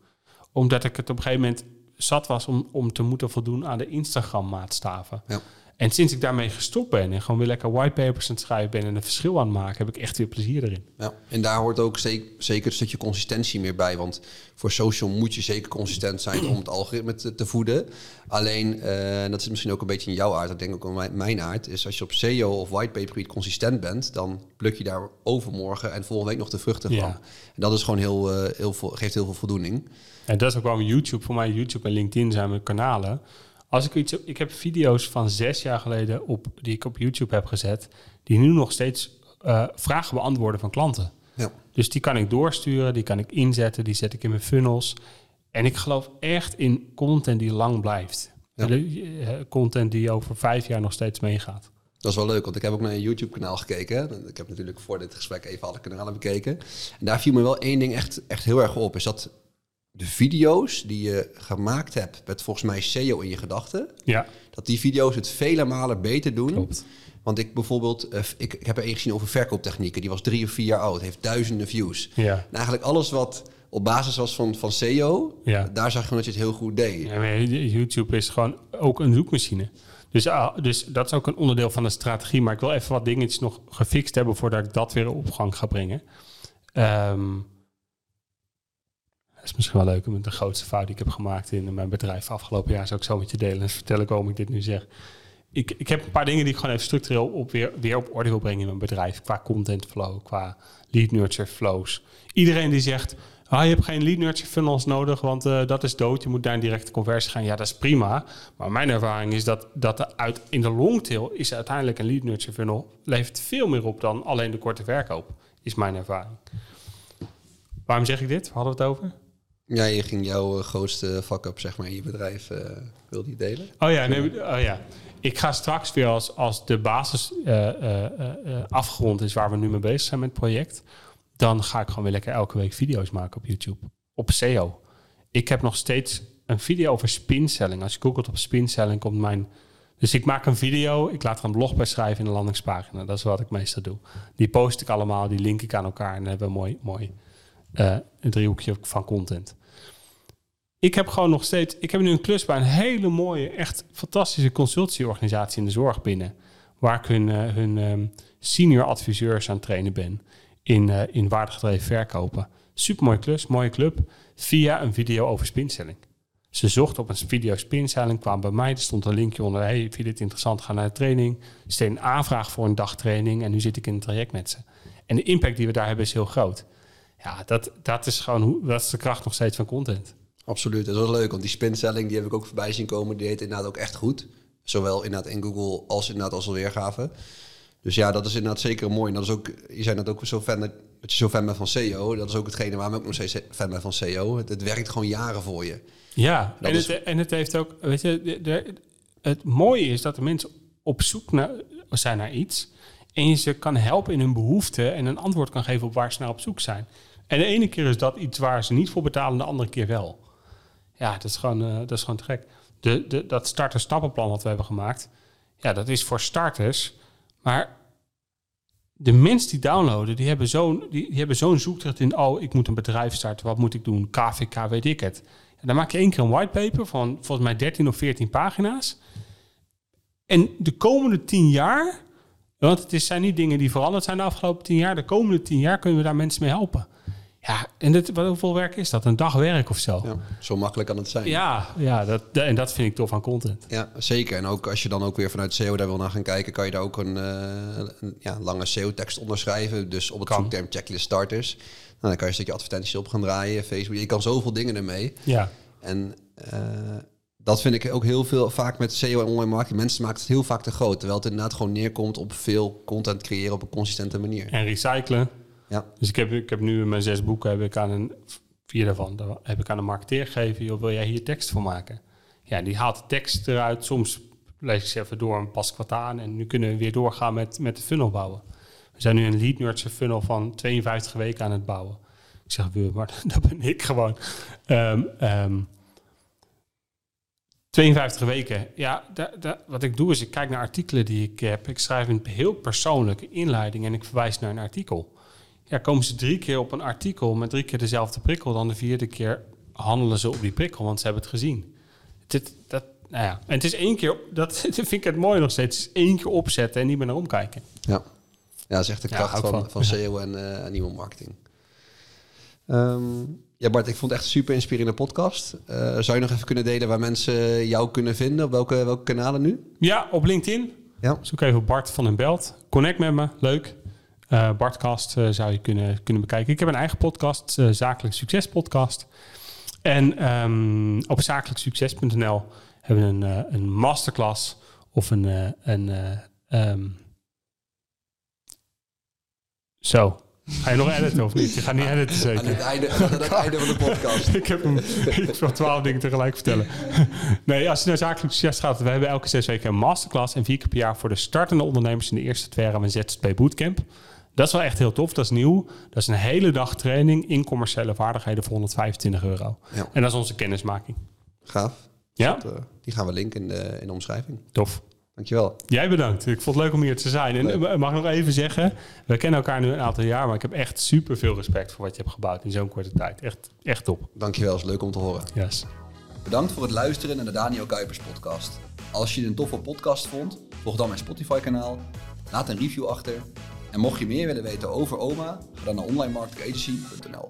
Omdat ik het op een gegeven moment zat was om, om te moeten voldoen aan de Instagram-maatstaven. Ja. En sinds ik daarmee gestopt ben en gewoon weer lekker whitepapers aan het schrijven ben en een verschil aan het maken, heb ik echt weer plezier erin. Ja, en daar hoort ook zeker, zeker een stukje consistentie meer bij. Want voor social moet je zeker consistent zijn om het algoritme te, te voeden. Alleen, eh, en dat zit misschien ook een beetje in jouw aard, dat denk ik ook in mijn, mijn aard, is als je op SEO of whitepaper consistent bent, dan pluk je daar overmorgen en volgende week nog de vruchten Ja. van. En dat is gewoon heel, eh, heel veel, geeft heel veel voldoening. En dat is ook waarom YouTube, voor mij YouTube en LinkedIn zijn mijn kanalen. Als ik iets, ik heb video's van zes jaar geleden op, die ik op YouTube heb gezet, die nu nog steeds eh, vragen beantwoorden van klanten. Ja. Dus die kan ik doorsturen, die kan ik inzetten, die zet ik in mijn funnels. En ik geloof echt in content die lang blijft. Ja. Eh, Content die over vijf jaar nog steeds meegaat. Dat is wel leuk, want ik heb ook naar een YouTube-kanaal gekeken. Ik heb natuurlijk voor dit gesprek even alle kanalen bekeken. En daar viel me wel één ding echt, echt heel erg op. Is dat de video's die je gemaakt hebt met volgens mij SEO in je gedachten... Ja, dat die video's het vele malen beter doen. klopt. Want ik bijvoorbeeld, eh, ik, ik heb er één gezien over verkooptechnieken. Die was drie of vier jaar oud, heeft duizenden views. Ja. En eigenlijk alles wat op basis was van, van SEO, Ja. daar zag je gewoon dat je het heel goed deed. Ja, maar YouTube is gewoon ook een zoekmachine. Dus, ah, dus dat is ook een onderdeel van de strategie. Maar ik wil even wat dingetjes nog gefixt hebben voordat ik dat weer op gang ga brengen. Ehm, is misschien wel leuk, met de grootste fout die ik heb gemaakt in mijn bedrijf afgelopen jaar, zou ik zo met je delen. En vertel ik waarom ik dit nu zeg. Ik, ik heb een paar dingen die ik gewoon even structureel op weer, weer op orde wil brengen in mijn bedrijf. Qua content flow, qua lead nurture flows. Iedereen die zegt, ah, je hebt geen lead nurture funnels nodig, want eh, dat is dood. Je moet daar een directe conversie gaan. Ja, dat is prima. Maar mijn ervaring is dat, dat de uit, in de longtail is uiteindelijk een lead nurture funnel levert veel meer op dan alleen de korte verkoop. Is mijn ervaring. Waarom zeg ik dit? Waar hadden we het over? Ja, je ging jouw eh, grootste fuck-up zeg maar, in je bedrijf, wilde je delen? Oh ja, oh ja. Ik ga straks weer als, als de basis eh, afgerond is waar we nu mee bezig zijn met het project. Dan ga ik gewoon weer lekker elke week video's maken op YouTube. Op SEO. Ik heb nog steeds een video over spinselling. Als je googelt op spinselling komt mijn... Dus ik maak een video, ik laat er een blog bij schrijven in een landingspagina. Dat is wat ik meestal doe. Die post ik allemaal, die link ik aan elkaar en dan hebben we een mooi, mooi een driehoekje van content. Ik heb gewoon nog steeds... Ik heb nu een klus bij een hele mooie, echt fantastische consultieorganisatie in de zorg binnen. Waar ik hun, eh, hun ehm, senior adviseurs aan het trainen ben. In, eh in waardegedreven verkopen. Supermooie klus, mooie club. Via een video over spinselling. Ze zochten op een video spinzeiling, kwamen bij mij. Er stond een linkje onder. Hey, vind dit interessant, ga naar de training. Steed een aanvraag voor een dagtraining en nu zit ik in een traject met ze. En de impact die we daar hebben is heel groot. Ja, dat, dat is gewoon dat is de kracht nog steeds van content. Absoluut, dat is wel leuk, want die spinselling die heb ik ook voorbij zien komen. Die heet inderdaad ook echt goed. Zowel inderdaad in Google als inderdaad als weergave. Dus ja, dat is inderdaad zeker mooi. En dat is ook, je zei net ook zo fan dat, dat je zo fan bent van SEO. Dat is ook hetgene waarom ik nog steeds fan ben van SEO. Het, het werkt gewoon jaren voor je. Ja, Dat en, is- het, en het heeft ook, weet je, de, de- het mooie is dat de mensen op zoek naar, zijn naar iets. En je ze kan helpen in hun behoeften en een antwoord kan geven op waar ze naar op zoek zijn. En de ene keer is dat iets waar ze niet voor betalen, de andere keer wel. Ja, dat is gewoon, eh, dat is gewoon te gek. De, de, dat starter-stappenplan wat we hebben gemaakt, ja, dat is voor starters. Maar de mensen die downloaden, die hebben zo'n die, hebben zo'n zoektocht in... oh, ik moet een bedrijf starten, wat moet ik doen? KVK, weet ik het. En dan maak je één keer een whitepaper van volgens mij 13 of 14 pagina's. En de komende 10 jaar... want het zijn niet dingen die veranderd zijn de afgelopen 10 jaar... de komende 10 jaar kunnen we daar mensen mee helpen. Ja, en dit, wat, hoeveel werk is dat? Een dag werk of zo? Ja, zo makkelijk kan het zijn. Ja, ja dat, en dat vind ik tof aan content. Ja, zeker. En ook als je dan ook weer vanuit SEO daar wil naar gaan kijken, kan je daar ook een, eh, een ja, lange SEO-tekst onderschrijven. Dus op het zoekterm checklist starters. Nou, dan kan je een stukje advertenties op gaan draaien, Facebook. Je kan zoveel dingen ermee. Ja, En eh, dat vind ik ook heel veel vaak met SEO en online marketing. Mensen maken het heel vaak te groot. Terwijl het inderdaad gewoon neerkomt op veel content creëren op een consistente manier. en recyclen. Ja, Dus ik heb, ik heb nu mijn zes boeken, heb ik aan een, vier daarvan, daar heb ik aan een marketeer gegeven, joh, wil jij hier tekst voor maken? Ja, die haalt de tekst eruit. Soms lees ik ze even door en pas wat aan. En nu kunnen we weer doorgaan met, met de funnel bouwen. We zijn nu een lead nurture funnel van 52 weken aan het bouwen. Ik zeg, maar dat ben ik gewoon. Ehm, ehm, 52 weken. Ja, wat ik doe is, ik kijk naar artikelen die ik heb. Ik schrijf een heel persoonlijke inleiding en ik verwijs naar een artikel. Ja, komen ze drie keer op een artikel met drie keer dezelfde prikkel, dan de vierde keer handelen ze op die prikkel, want ze hebben het gezien. Dit, dat, nou ja, en het is één keer, dat vind ik het mooie nog steeds, het is één keer opzetten en niet meer naar omkijken. ja. ja dat is echt de kracht van, van. van SEO en, en e-mail marketing. Ehm, ja, Bart, ik vond het echt een super inspirerende podcast. Eh, zou je nog even kunnen delen waar mensen jou kunnen vinden? Op welke, welke kanalen nu? Ja, op LinkedIn. Ja, Zoek even Bart van den Belt. Connect met me, leuk. Eh Bartcast eh, zou je kunnen, kunnen bekijken. Ik heb een eigen podcast, eh, Zakelijk Succes Podcast. En ehm, op zakelijksucces.nl hebben we een, een masterclass of een... een eh, ehm, zo. Ga je nog editen of niet? Je gaat niet editen aan zeker. het einde, aan het einde van de podcast. ik heb hem. Ik wil twaalf dingen tegelijk vertellen. Nee, als je naar zakelijk succes gaat, we hebben elke zes weken een masterclass en vier keer per jaar voor de startende ondernemers in de eerste twee jaar een ZZP bootcamp. Dat is wel echt heel tof. Dat is nieuw. Dat is een hele dag training in commerciële vaardigheden voor 125 euro. Ja. En dat is onze kennismaking. Gaaf. Ja, Dat, eh, die gaan we linken in de, in de omschrijving. tof. Dankjewel. Jij bedankt. Ik vond het leuk om hier te zijn. En Leuk. ik mag nog even zeggen, we kennen elkaar nu een aantal jaar, maar ik heb echt super veel respect voor wat je hebt gebouwd in zo'n korte tijd. Echt, echt top. Dankjewel, is leuk om te horen. Yes. Bedankt voor het luisteren naar de Daniel Kuipers podcast. Als je een toffe podcast vond, volg dan mijn Spotify kanaal, laat een review achter. En mocht je meer willen weten over OMA, ga dan naar onlinemarketingagency.nl.